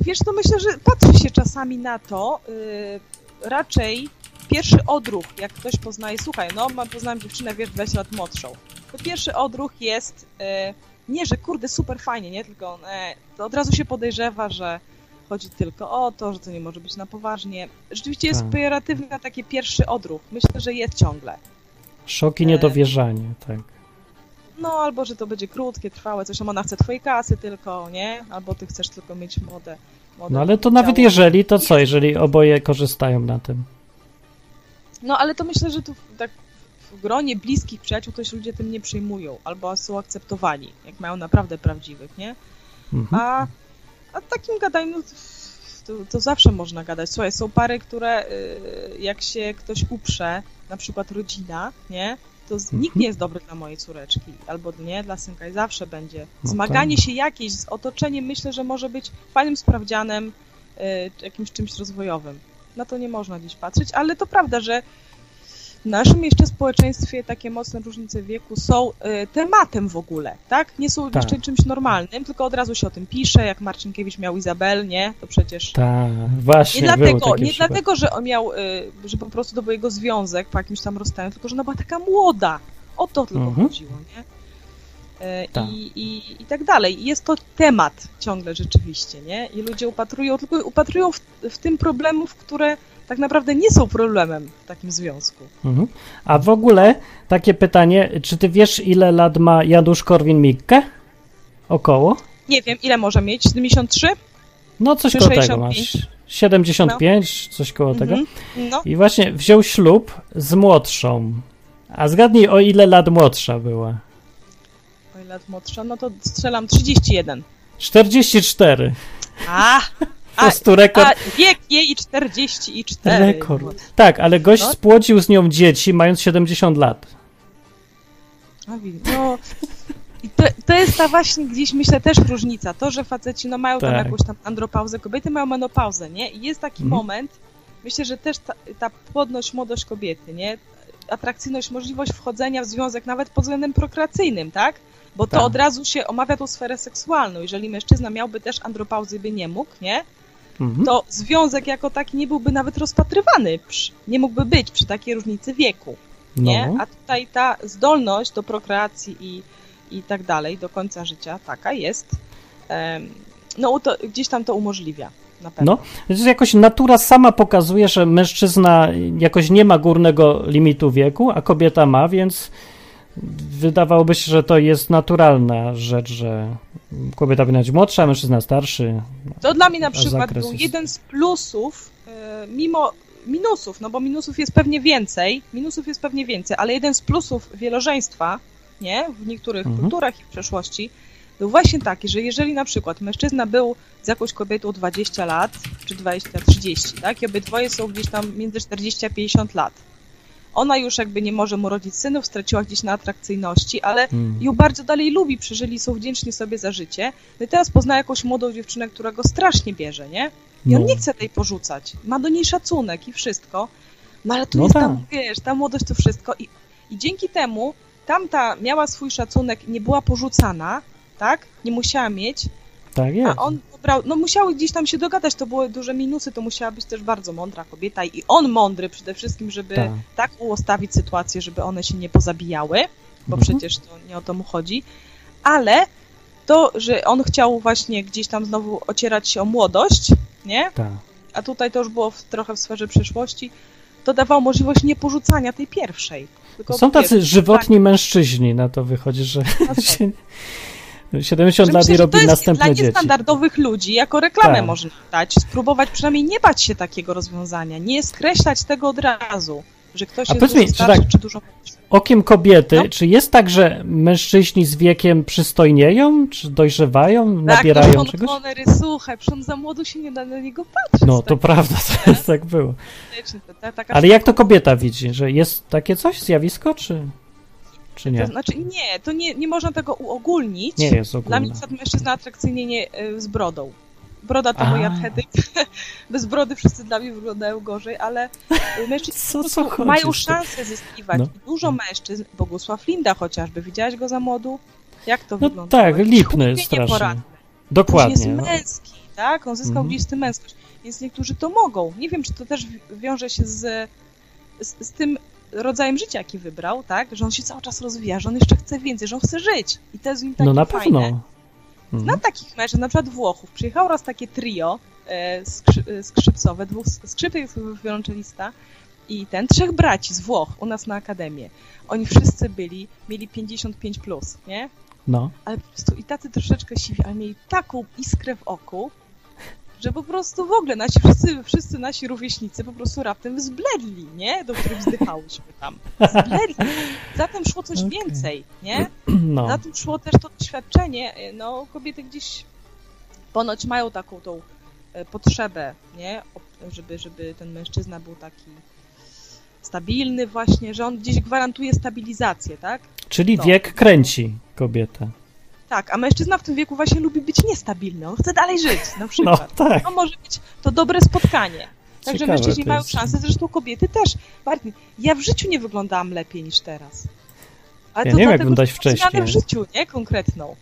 [SPEAKER 8] Wiesz, to myślę, że patrzy się czasami na to, yy, raczej pierwszy odruch, jak ktoś poznaje, słuchaj, no mam, poznałem dziewczynę, wiesz, 20 lat młodszą, to pierwszy odruch jest e, nie, że kurde, super fajnie, nie, tylko e, to od razu się podejrzewa, że chodzi tylko o to, że to nie może być na poważnie. Rzeczywiście jest
[SPEAKER 1] Tak.
[SPEAKER 8] pejoratywny taki pierwszy odruch. Myślę, że jest ciągle.
[SPEAKER 1] Szok i
[SPEAKER 8] E,
[SPEAKER 1] niedowierzanie, tak.
[SPEAKER 8] No, albo że to będzie krótkie, trwałe, coś, ona chce twojej kasy tylko, nie? Albo ty chcesz tylko mieć młode. młode
[SPEAKER 1] No ale to nawet jeżeli, to co, jeżeli oboje korzystają na tym?
[SPEAKER 8] No, ale to myślę, że tu tak w gronie bliskich przyjaciół to się ludzie tym nie przyjmują, albo są akceptowani, jak mają naprawdę prawdziwych, nie?
[SPEAKER 1] Mhm.
[SPEAKER 8] A, a takim gadaniu to, to zawsze można gadać. Słuchaj, są pary, które y, jak się ktoś uprze, na przykład rodzina, nie? To z, nikt
[SPEAKER 1] Mhm.
[SPEAKER 8] nie jest dobry dla mojej córeczki, albo nie, dla synka i zawsze będzie.
[SPEAKER 1] No
[SPEAKER 8] Zmaganie
[SPEAKER 1] tak.
[SPEAKER 8] się jakieś z otoczeniem myślę, że może być fajnym sprawdzianem, y, jakimś czymś rozwojowym. Na to nie można dziś patrzeć, ale to prawda, że w naszym jeszcze społeczeństwie takie mocne różnice wieku są y, tematem w ogóle, tak? Nie są
[SPEAKER 1] Tak.
[SPEAKER 8] jeszcze czymś normalnym, tylko od razu się o tym pisze, jak Marcinkiewicz miał Izabel, nie? To przecież...
[SPEAKER 1] Tak, właśnie,
[SPEAKER 8] Nie dlatego, nie dlatego, że on miał, y, że po prostu to był jego związek po jakimś tam rozstaniu, tylko że ona była taka młoda. O to tylko
[SPEAKER 1] Mhm.
[SPEAKER 8] chodziło, nie? Y,
[SPEAKER 1] Tak.
[SPEAKER 8] I, i, I tak dalej. Jest to temat ciągle rzeczywiście, nie? I ludzie upatrują, tylko upatrują w, w tym problemów, które tak naprawdę nie są problemem w takim związku.
[SPEAKER 1] Mhm. A w ogóle takie pytanie, czy ty wiesz ile lat ma Janusz Korwin-Mikke? Około?
[SPEAKER 8] Nie wiem, ile może mieć? 73?
[SPEAKER 1] No coś koło tego
[SPEAKER 8] 65?
[SPEAKER 1] masz. 75, coś koło tego.
[SPEAKER 8] Mhm. No,
[SPEAKER 1] I właśnie wziął ślub z młodszą. A zgadnij o ile lat młodsza była.
[SPEAKER 8] Lat młodsza, no to strzelam 31.
[SPEAKER 1] 44.
[SPEAKER 8] A,
[SPEAKER 1] Po prostu rekord.
[SPEAKER 8] a wiek jej 44.
[SPEAKER 1] Rekord. Tak, ale gość
[SPEAKER 8] No.
[SPEAKER 1] spłodził z nią dzieci mając 70 lat.
[SPEAKER 8] No... I to, to jest ta właśnie gdzieś, myślę, też różnica. To, że faceci no, mają tam
[SPEAKER 1] Tak.
[SPEAKER 8] jakąś tam andropauzę, kobiety mają menopauzę, nie? I jest taki
[SPEAKER 1] Mhm.
[SPEAKER 8] moment, myślę, że też ta, ta płodność, młodość kobiety, nie? Atrakcyjność, możliwość wchodzenia w związek nawet pod względem prokreacyjnym, tak? Bo to
[SPEAKER 1] Tak.
[SPEAKER 8] od razu się omawia tą sferę seksualną. Jeżeli mężczyzna miałby też andropauzy, by nie mógł, nie?
[SPEAKER 1] Mhm.
[SPEAKER 8] To związek jako taki nie byłby nawet rozpatrywany, przy, nie mógłby być przy takiej różnicy wieku nie?
[SPEAKER 1] No.
[SPEAKER 8] A tutaj ta zdolność do prokreacji i, i tak dalej do końca życia taka jest. em, no to, gdzieś tam to umożliwia na pewno.
[SPEAKER 1] No, więc jakoś natura sama pokazuje, że mężczyzna jakoś nie ma górnego limitu wieku, a kobieta ma, więc wydawałoby się, że to jest naturalna rzecz, że kobieta powinna być młodsza, a mężczyzna starszy.
[SPEAKER 8] To dla mnie na przykład był
[SPEAKER 1] jest-
[SPEAKER 8] jeden z plusów, e, mimo minusów, no bo minusów jest pewnie więcej, minusów jest pewnie więcej, ale jeden z plusów wielożeństwa, nie, w niektórych
[SPEAKER 1] Mhm.
[SPEAKER 8] kulturach i w przeszłości, był właśnie taki, że jeżeli na przykład mężczyzna był z jakąś kobietą 20 lat, czy 20-30, tak, i obydwoje są gdzieś tam między 40 a 50 lat, ona już jakby nie może mu rodzić synów, straciła gdzieś na atrakcyjności, ale
[SPEAKER 1] Mm.
[SPEAKER 8] ją bardzo dalej lubi, przeżyli, są wdzięczni sobie za życie. No i teraz pozna jakąś młodą dziewczynę, która go strasznie bierze, nie? I on
[SPEAKER 1] No.
[SPEAKER 8] nie chce tej porzucać. Ma do niej szacunek i wszystko. No ale tu
[SPEAKER 1] No
[SPEAKER 8] jest
[SPEAKER 1] tak.
[SPEAKER 8] tam, wiesz, ta młodość to wszystko. I, I dzięki temu tamta miała swój szacunek, nie była porzucana, tak? Nie musiała mieć,
[SPEAKER 1] Tak jest.
[SPEAKER 8] a on no musiały gdzieś tam się dogadać, to były duże minusy, to musiała być też bardzo mądra kobieta i on mądry przede wszystkim, żeby
[SPEAKER 1] Tak.
[SPEAKER 8] tak ułostawić sytuację, żeby one się nie pozabijały, bo
[SPEAKER 1] Mhm.
[SPEAKER 8] przecież to nie o to mu chodzi, ale to, że on chciał właśnie gdzieś tam znowu ocierać się o młodość, nie?
[SPEAKER 1] Tak.
[SPEAKER 8] A tutaj to już było w, trochę w sferze przyszłości, to dawało możliwość nieporzucania tej pierwszej.
[SPEAKER 1] Są tacy
[SPEAKER 8] wiesz,
[SPEAKER 1] żywotni mężczyźni, na to wychodzi, że
[SPEAKER 8] No tak.
[SPEAKER 1] się 70
[SPEAKER 8] Że
[SPEAKER 1] lat
[SPEAKER 8] myślę,
[SPEAKER 1] i
[SPEAKER 8] że to
[SPEAKER 1] robi
[SPEAKER 8] jest
[SPEAKER 1] następne
[SPEAKER 8] dla
[SPEAKER 1] dzieci.
[SPEAKER 8] niestandardowych ludzi jako reklamę
[SPEAKER 1] Tak.
[SPEAKER 8] można dać, spróbować przynajmniej nie bać się takiego rozwiązania, nie skreślać tego od razu, że ktoś
[SPEAKER 1] A
[SPEAKER 8] jest
[SPEAKER 1] mi, czy
[SPEAKER 8] starszy
[SPEAKER 1] tak-
[SPEAKER 8] czy dużo.
[SPEAKER 1] Okiem kobiety,
[SPEAKER 8] No.
[SPEAKER 1] czy jest tak, że mężczyźni z wiekiem przystojnieją, czy dojrzewają,
[SPEAKER 8] Tak,
[SPEAKER 1] nabierają
[SPEAKER 8] no Sean
[SPEAKER 1] czegoś?
[SPEAKER 8] Connery, słuchaj, przecież on za młodu się nie da na niego patrzeć.
[SPEAKER 1] No, to
[SPEAKER 8] tak
[SPEAKER 1] prawda, to jest tak było.
[SPEAKER 8] to
[SPEAKER 1] Ale jak to kobieta widzi, że jest takie coś, zjawisko, czy, czy nie?
[SPEAKER 8] To znaczy nie, to nie, nie można tego uogólnić.
[SPEAKER 1] Nie jest
[SPEAKER 8] Dla
[SPEAKER 1] ogólne.
[SPEAKER 8] mnie przykład mężczyzna atrakcyjnie nie, y, z brodą. Broda to
[SPEAKER 1] A.
[SPEAKER 8] mój archetyp. Bez brody wszyscy dla mnie wyglądają gorzej, ale y, mężczyźni
[SPEAKER 1] Co- co
[SPEAKER 8] mają szansę zyskiwać.
[SPEAKER 1] No.
[SPEAKER 8] Dużo mężczyzn, Bogusław Linda chociażby, widziałaś go za młodu? Jak to
[SPEAKER 1] No
[SPEAKER 8] wygląda?
[SPEAKER 1] tak, lipny strasznie.
[SPEAKER 8] Poradny.
[SPEAKER 1] Dokładnie.
[SPEAKER 8] jest
[SPEAKER 1] no.
[SPEAKER 8] męski, tak? On zyskał
[SPEAKER 1] Mhm.
[SPEAKER 8] tym męskość. Więc niektórzy to mogą. Nie wiem, czy to też wi- wiąże się z, z, z tym rodzajem życia, jaki wybrał, tak? Że on się cały czas rozwija, że on jeszcze chce więcej, że on chce żyć. I to jest w nim takie
[SPEAKER 1] No na
[SPEAKER 8] fajne.
[SPEAKER 1] pewno.
[SPEAKER 8] Znam
[SPEAKER 1] Mhm.
[SPEAKER 8] takich mężczyzn, na przykład Włochów. Przyjechało raz takie trio e, skrzy, e, skrzypcowe, dwóch skrzypek, wiolonczelista i ten, trzech braci z Włoch u nas na akademię. Oni wszyscy byli, mieli 55 plus, nie?
[SPEAKER 1] No.
[SPEAKER 8] Ale po prostu i tacy troszeczkę siwi, ale mieli taką iskrę w oku, że po prostu w ogóle nasi wszyscy, wszyscy nasi rówieśnicy po prostu raptem zbledli, nie? Do których wzdychałyśmy tam. Zbledli. Zatem szło coś
[SPEAKER 1] Okej.
[SPEAKER 8] więcej, nie?
[SPEAKER 1] no.
[SPEAKER 8] Za tym szło też to doświadczenie. No, kobiety gdzieś ponoć mają taką tą e, potrzebę, nie? Żeby, żeby ten mężczyzna był taki stabilny właśnie, że on gdzieś gwarantuje stabilizację, tak?
[SPEAKER 1] Czyli
[SPEAKER 8] no.
[SPEAKER 1] wiek kręci kobietę.
[SPEAKER 8] Tak, a mężczyzna w tym wieku właśnie lubi być niestabilny. On chce dalej żyć, na
[SPEAKER 1] No
[SPEAKER 8] przykład.
[SPEAKER 1] tak.
[SPEAKER 8] To może być to dobre spotkanie. Także mężczyźni mają szansę, zresztą kobiety też. Martin, ja w życiu nie wyglądałam lepiej niż teraz. Ale
[SPEAKER 1] Ja
[SPEAKER 8] to
[SPEAKER 1] nie wiem, jak wyglądać
[SPEAKER 8] mam zmianę
[SPEAKER 1] wcześniej.
[SPEAKER 8] w życiu, nie? Konkretną.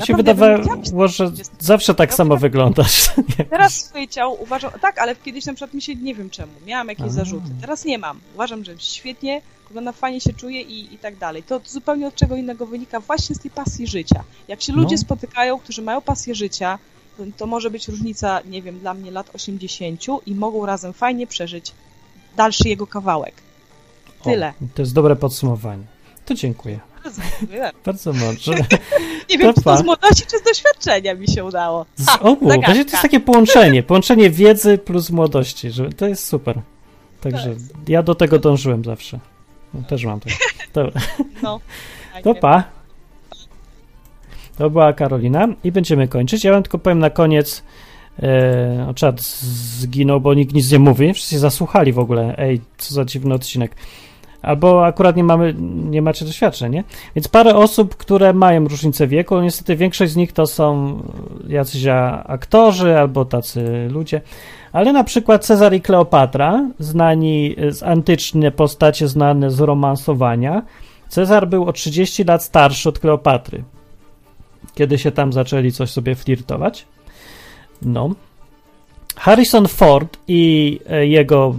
[SPEAKER 1] Mi się wydawało, że zawsze tak samo wyglądasz.
[SPEAKER 8] Teraz swoje ciało uważam, tak, ale kiedyś na przykład mi się, nie wiem czemu, miałam jakieś zarzuty. Teraz nie mam. Uważam, że świetnie, wygląda fajnie się czuję i, i tak dalej. To zupełnie od czego innego wynika właśnie z tej pasji życia. Jak się ludzie
[SPEAKER 1] No.
[SPEAKER 8] spotykają, którzy mają pasję życia, to, to może być różnica, nie wiem, dla mnie lat 80 i mogą razem fajnie przeżyć dalszy jego kawałek. Tyle.
[SPEAKER 1] O, to jest dobre podsumowanie. To dziękuję.
[SPEAKER 8] Bardzo dziękuję.
[SPEAKER 1] Bardzo mądrze.
[SPEAKER 8] Nie wiem, czy to z młodości, czy z doświadczenia mi się udało.
[SPEAKER 1] Z
[SPEAKER 8] Ha,
[SPEAKER 1] obu.
[SPEAKER 8] zagadka.
[SPEAKER 1] Właśnie to jest takie połączenie. Połączenie wiedzy plus młodości. Że to jest super. Także ja do tego dążyłem zawsze. No, też mam tak. Dobra.
[SPEAKER 8] No.
[SPEAKER 1] To pa. To była Karolina i będziemy kończyć. Ja wam tylko powiem na koniec. E, o, czat zginął, bo nikt nic nie mówi. Wszyscy się zasłuchali w ogóle. Ej, co za dziwny odcinek. Albo akurat nie mamy, nie macie doświadczeń, nie? Więc parę osób, które mają różnicę wieku, niestety większość z nich to są jacyś aktorzy albo tacy ludzie. Ale na przykład Cezar i Kleopatra, znani z antyczne postacie znane z romansowania. Cezar był o 30 lat starszy od Kleopatry. Kiedy się tam zaczęli coś sobie flirtować. No. Harrison Ford i e, jego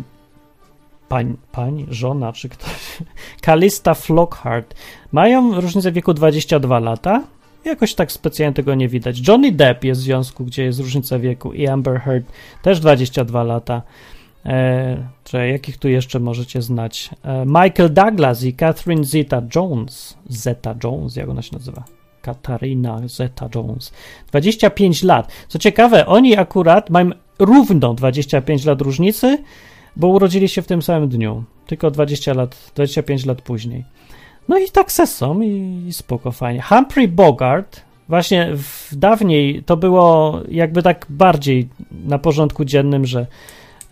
[SPEAKER 1] pań, pani, żona czy ktoś, Kalista Flockhart, mają różnicę wieku 22 lata. Jakoś tak specjalnie tego nie widać. Johnny Depp jest w związku, gdzie jest różnica wieku i Amber Heard też 22 lata. E, czy jakich tu jeszcze możecie znać? E, Michael Douglas i Catherine Zeta Jones. Zeta Jones, jak ona się nazywa? Katarina Zeta Jones. 25 lat. Co ciekawe, oni akurat mają równo 25 lat różnicy, bo urodzili się w tym samym dniu. Tylko 20 lat, 25 lat później. No i tak se są i, spoko, fajnie. Humphrey Bogart, właśnie w, dawniej to było jakby tak bardziej na porządku dziennym, że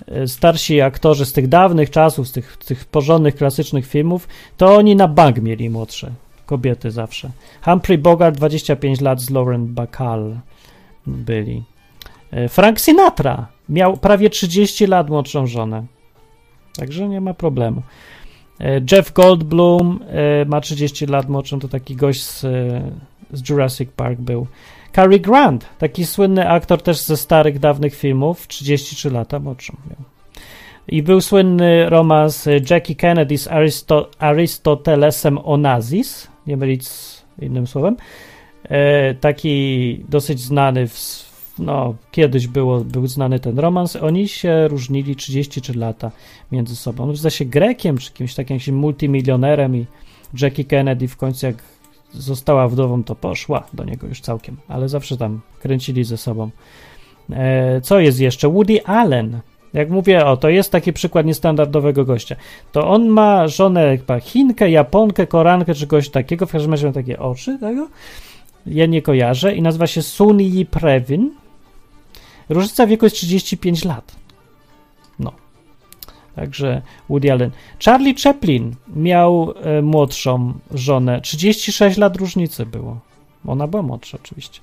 [SPEAKER 1] e, starsi aktorzy z tych dawnych czasów, z tych, tych porządnych, klasycznych filmów, to oni na bank mieli młodsze. Kobiety zawsze. Humphrey Bogart 25 lat z Lauren Bacall byli. E, Frank Sinatra miał prawie 30 lat młodszą żonę. Także nie ma problemu. E, Jeff Goldblum e, ma 30 lat młodszą, to taki gość z, e, z Jurassic Park był. Cary Grant, taki słynny aktor też ze starych, dawnych filmów, 33 lata młodszą miał. I był słynny romans Jackie Kennedy z Aristo Arystotelesem Onazis, nie mylić z innym słowem. Taki dosyć znany w, no, kiedyś było, był znany ten romans, oni się różnili 33 lata między sobą. On zdaje się Grekiem, czy kimś takim jakimś multimilionerem i Jackie Kennedy w końcu jak została wdową, to poszła do niego już całkiem, ale zawsze tam kręcili ze sobą. E, co jest jeszcze? Woody Allen. Jak mówię, o, to jest taki przykład niestandardowego gościa. To on ma żonę chyba Chinkę, Japonkę, Korankę, czy kogoś takiego, w każdym razie ma takie oczy tego. Ja nie kojarzę i nazywa się Sun Yi Previn. Różnica wieku jest 35 lat. No. Także Woody Allen. Charlie Chaplin miał e, młodszą żonę. 36 lat różnicy było. Ona była młodsza oczywiście.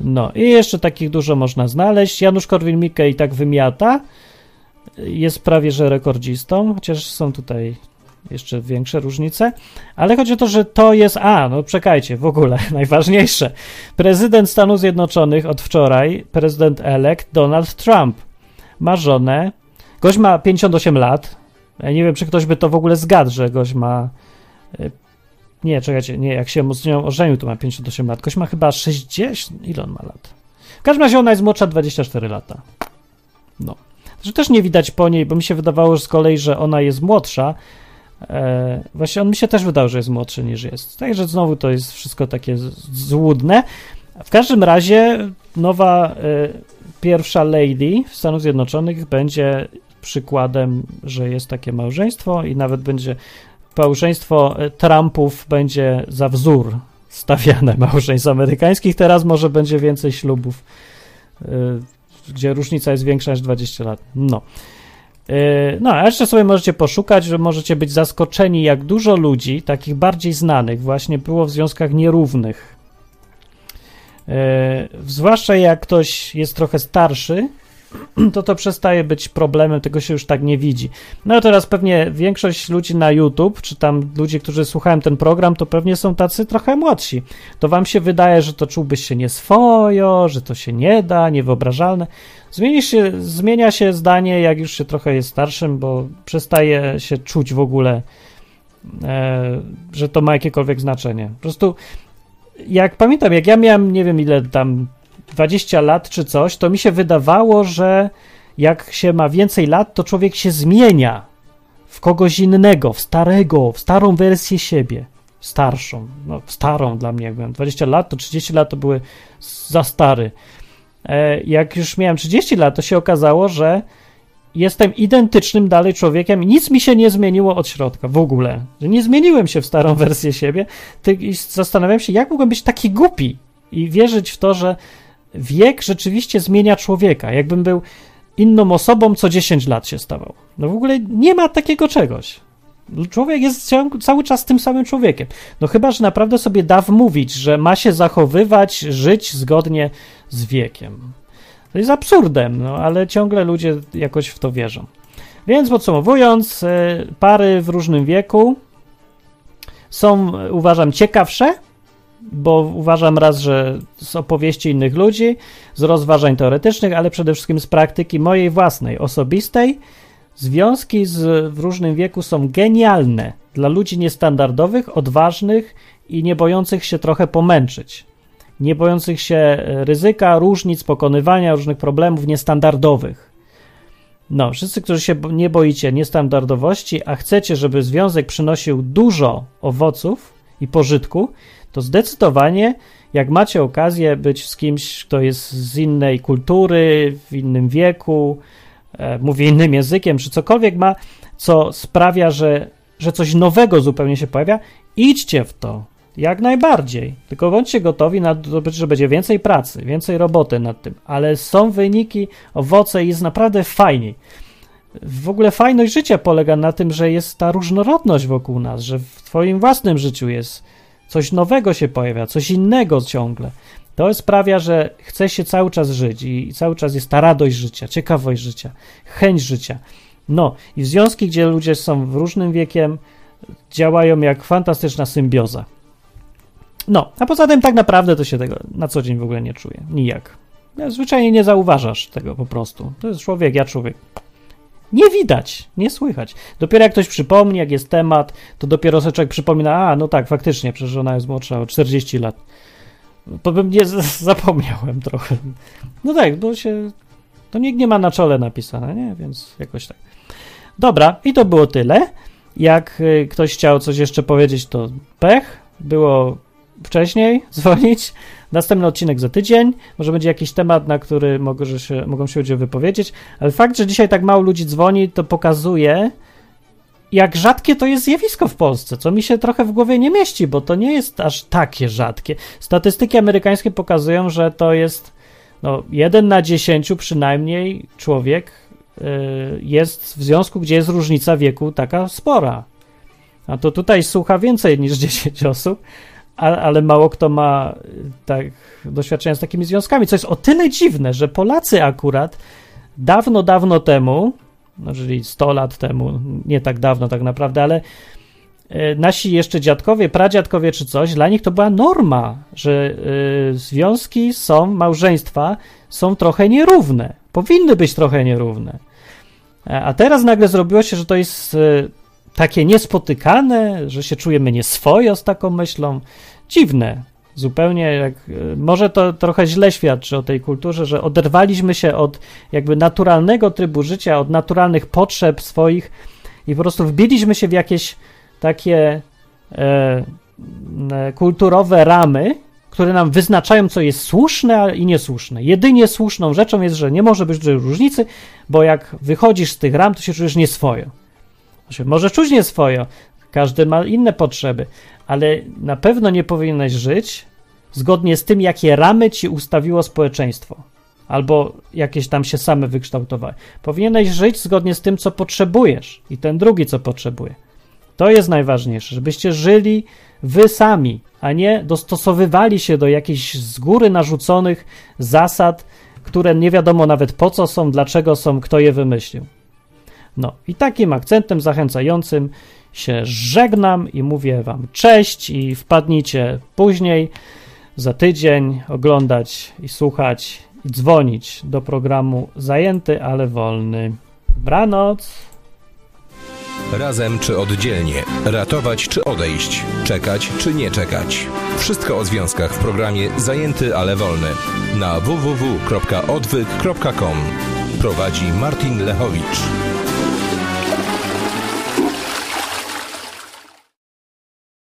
[SPEAKER 1] No i jeszcze takich dużo można znaleźć. Janusz Korwin-Mikke i tak wymiata. Jest prawie że rekordzistą, chociaż są tutaj jeszcze większe różnice, ale chodzi o to, że to jest, a, no czekajcie, w ogóle najważniejsze. Prezydent Stanów Zjednoczonych od wczoraj, prezydent elect Donald Trump, ma żonę, gość ma 58 lat, ja nie wiem, czy ktoś by to w ogóle zgadł, że gość ma e, nie, czekajcie, nie, jak się z nią ożenił, to ma 58 lat. Gość ma chyba 60, ile on ma lat? W każdym razie ona jest młodsza 24 lata. No. Że też nie widać po niej, bo mi się wydawało że z kolei, że ona jest młodsza, E, właśnie on mi się też wydał, że jest młodszy niż jest. Także znowu to jest wszystko takie złudne. W każdym razie nowa e, pierwsza lady w Stanach Zjednoczonych będzie przykładem, że jest takie małżeństwo i nawet będzie małżeństwo e, Trumpów będzie za wzór stawiane małżeństw amerykańskich. Teraz może będzie więcej ślubów, e, gdzie różnica jest większa niż 20 lat. No. E, no, a jeszcze sobie możecie poszukać, że możecie być zaskoczeni, jak dużo ludzi, takich bardziej znanych, właśnie było w związkach nierównych. E, zwłaszcza jak ktoś jest trochę starszy, to to przestaje być problemem, tego się już tak nie widzi. No teraz pewnie większość ludzi na YouTube, czy tam ludzie, którzy słuchają ten program, to pewnie są tacy trochę młodsi. To wam się wydaje, że to czułbyś się nieswojo, że to się nie da, niewyobrażalne. Zmieni się, zmienia się zdanie, jak już się trochę jest starszym, bo przestaje się czuć w ogóle, e, że to ma jakiekolwiek znaczenie. Po prostu, jak pamiętam, jak ja miałem, nie wiem ile tam, 20 lat czy coś, to mi się wydawało, że jak się ma więcej lat, to człowiek się zmienia w kogoś innego, w starego, w starą wersję siebie. Starszą, no starą dla mnie, jak byłem 20 lat, to 30 lat to były za stary. E, jak już miałem 30 lat, to się okazało, że jestem identycznym dalej człowiekiem i nic mi się nie zmieniło od środka w ogóle. Nie zmieniłem się w starą wersję siebie zastanawiam się, jak mogłem być taki głupi i wierzyć w to, że wiek rzeczywiście zmienia człowieka. Jakbym był inną osobą, co 10 lat się stawał. No w ogóle nie ma takiego czegoś. Człowiek jest cały czas tym samym człowiekiem. No chyba, że naprawdę sobie da wmówić, że ma się zachowywać, żyć zgodnie z wiekiem. To jest absurdem, no ale ciągle ludzie jakoś w to wierzą. Więc podsumowując, e, pary w różnym wieku są, uważam, ciekawsze, bo uważam raz, że z opowieści innych ludzi, z rozważań teoretycznych, ale przede wszystkim z praktyki mojej własnej, osobistej, Związki z, w różnym wieku są genialne dla ludzi niestandardowych, odważnych i nie bojących się trochę pomęczyć. Nie bojących się e, ryzyka, różnic, pokonywania różnych problemów niestandardowych. No, wszyscy, którzy się nie boicie niestandardowości, a chcecie, żeby związek przynosił dużo owoców i pożytku, to zdecydowanie, jak macie okazję być z kimś, kto jest z innej kultury, w innym wieku, mówi innym językiem, czy cokolwiek ma, co sprawia, że, że coś nowego zupełnie się pojawia, idźcie w to. Jak najbardziej. Tylko bądźcie gotowi na to, że będzie więcej pracy, więcej roboty nad tym, ale są wyniki, owoce i jest naprawdę fajniej. W ogóle fajność życia polega na tym, że jest ta różnorodność wokół nas, że w Twoim własnym życiu jest coś nowego się pojawia, coś innego ciągle. To sprawia, że chce się cały czas żyć i cały czas jest ta radość życia, ciekawość życia, chęć życia. No i związki, gdzie ludzie są w różnym wiekiem, działają jak fantastyczna symbioza. No, a poza tym tak naprawdę to się tego na co dzień w ogóle nie czuje. Nijak. Zwyczajnie nie zauważasz tego po prostu. To jest człowiek, ja człowiek. Nie widać, nie słychać. Dopiero jak ktoś przypomni, jak jest temat, to dopiero sobie człowiek przypomina, a no tak, faktycznie, przecież ona jest młodsza o 40 lat. To bym nie zapomniałem trochę. No tak, bo się. To nikt nie ma na czole napisane, nie? Więc jakoś tak. Dobra, i to było tyle. Jak y, ktoś chciał coś jeszcze powiedzieć, to pech. Było wcześniej dzwonić. Następny odcinek za tydzień. Może będzie jakiś temat, na który mogą się, mogą się ludzie wypowiedzieć. Ale fakt, że dzisiaj tak mało ludzi dzwoni, to pokazuje, jak rzadkie to jest zjawisko w Polsce, co mi się trochę w głowie nie mieści, bo to nie jest aż takie rzadkie. Statystyki amerykańskie pokazują, że to jest no, jeden na dziesięciu przynajmniej człowiek y, jest w związku, gdzie jest różnica wieku taka spora. A to tutaj słucha więcej niż 10 osób, a, ale mało kto ma y, tak doświadczenia z takimi związkami, co jest o tyle dziwne, że Polacy akurat dawno, dawno temu, no, czyli 100 lat temu, nie tak dawno tak naprawdę, ale e, nasi jeszcze dziadkowie, pradziadkowie czy coś, dla nich to była norma, że e, związki są, małżeństwa są trochę nierówne. Powinny być trochę nierówne. E, A teraz nagle zrobiło się, że to jest takie niespotykane, że się czujemy nieswojo z taką myślą. Dziwne. Zupełnie jak. e, Może to trochę źle świadczy o tej kulturze, że oderwaliśmy się od jakby naturalnego trybu życia, od naturalnych potrzeb swoich i po prostu wbiliśmy się w jakieś takie e, e, kulturowe ramy, które nam wyznaczają, co jest słuszne i niesłuszne. Jedynie słuszną rzeczą jest, że nie może być dużej różnicy, bo jak wychodzisz z tych ram, to się czujesz nieswojo. Się może czuć nieswojo, każdy ma inne potrzeby, ale na pewno nie powinieneś żyć zgodnie z tym, jakie ramy ci ustawiło społeczeństwo, albo jakieś tam się same wykształtowały. Powinieneś żyć zgodnie z tym, co potrzebujesz i ten drugi, co potrzebuje. To jest najważniejsze, żebyście żyli wy sami, a nie dostosowywali się do jakichś z góry narzuconych zasad, które nie wiadomo nawet po co są, dlaczego są, kto je wymyślił. No i takim akcentem zachęcającym się żegnam i mówię wam cześć i wpadnijcie później za tydzień oglądać i słuchać i dzwonić do programu Zajęty, ale wolny. Dobranoc!
[SPEAKER 3] Razem czy oddzielnie, ratować czy odejść, czekać czy nie czekać. Wszystko o związkach w programie Zajęty, ale wolny na www.odwyk.com. Prowadzi Martin Lechowicz.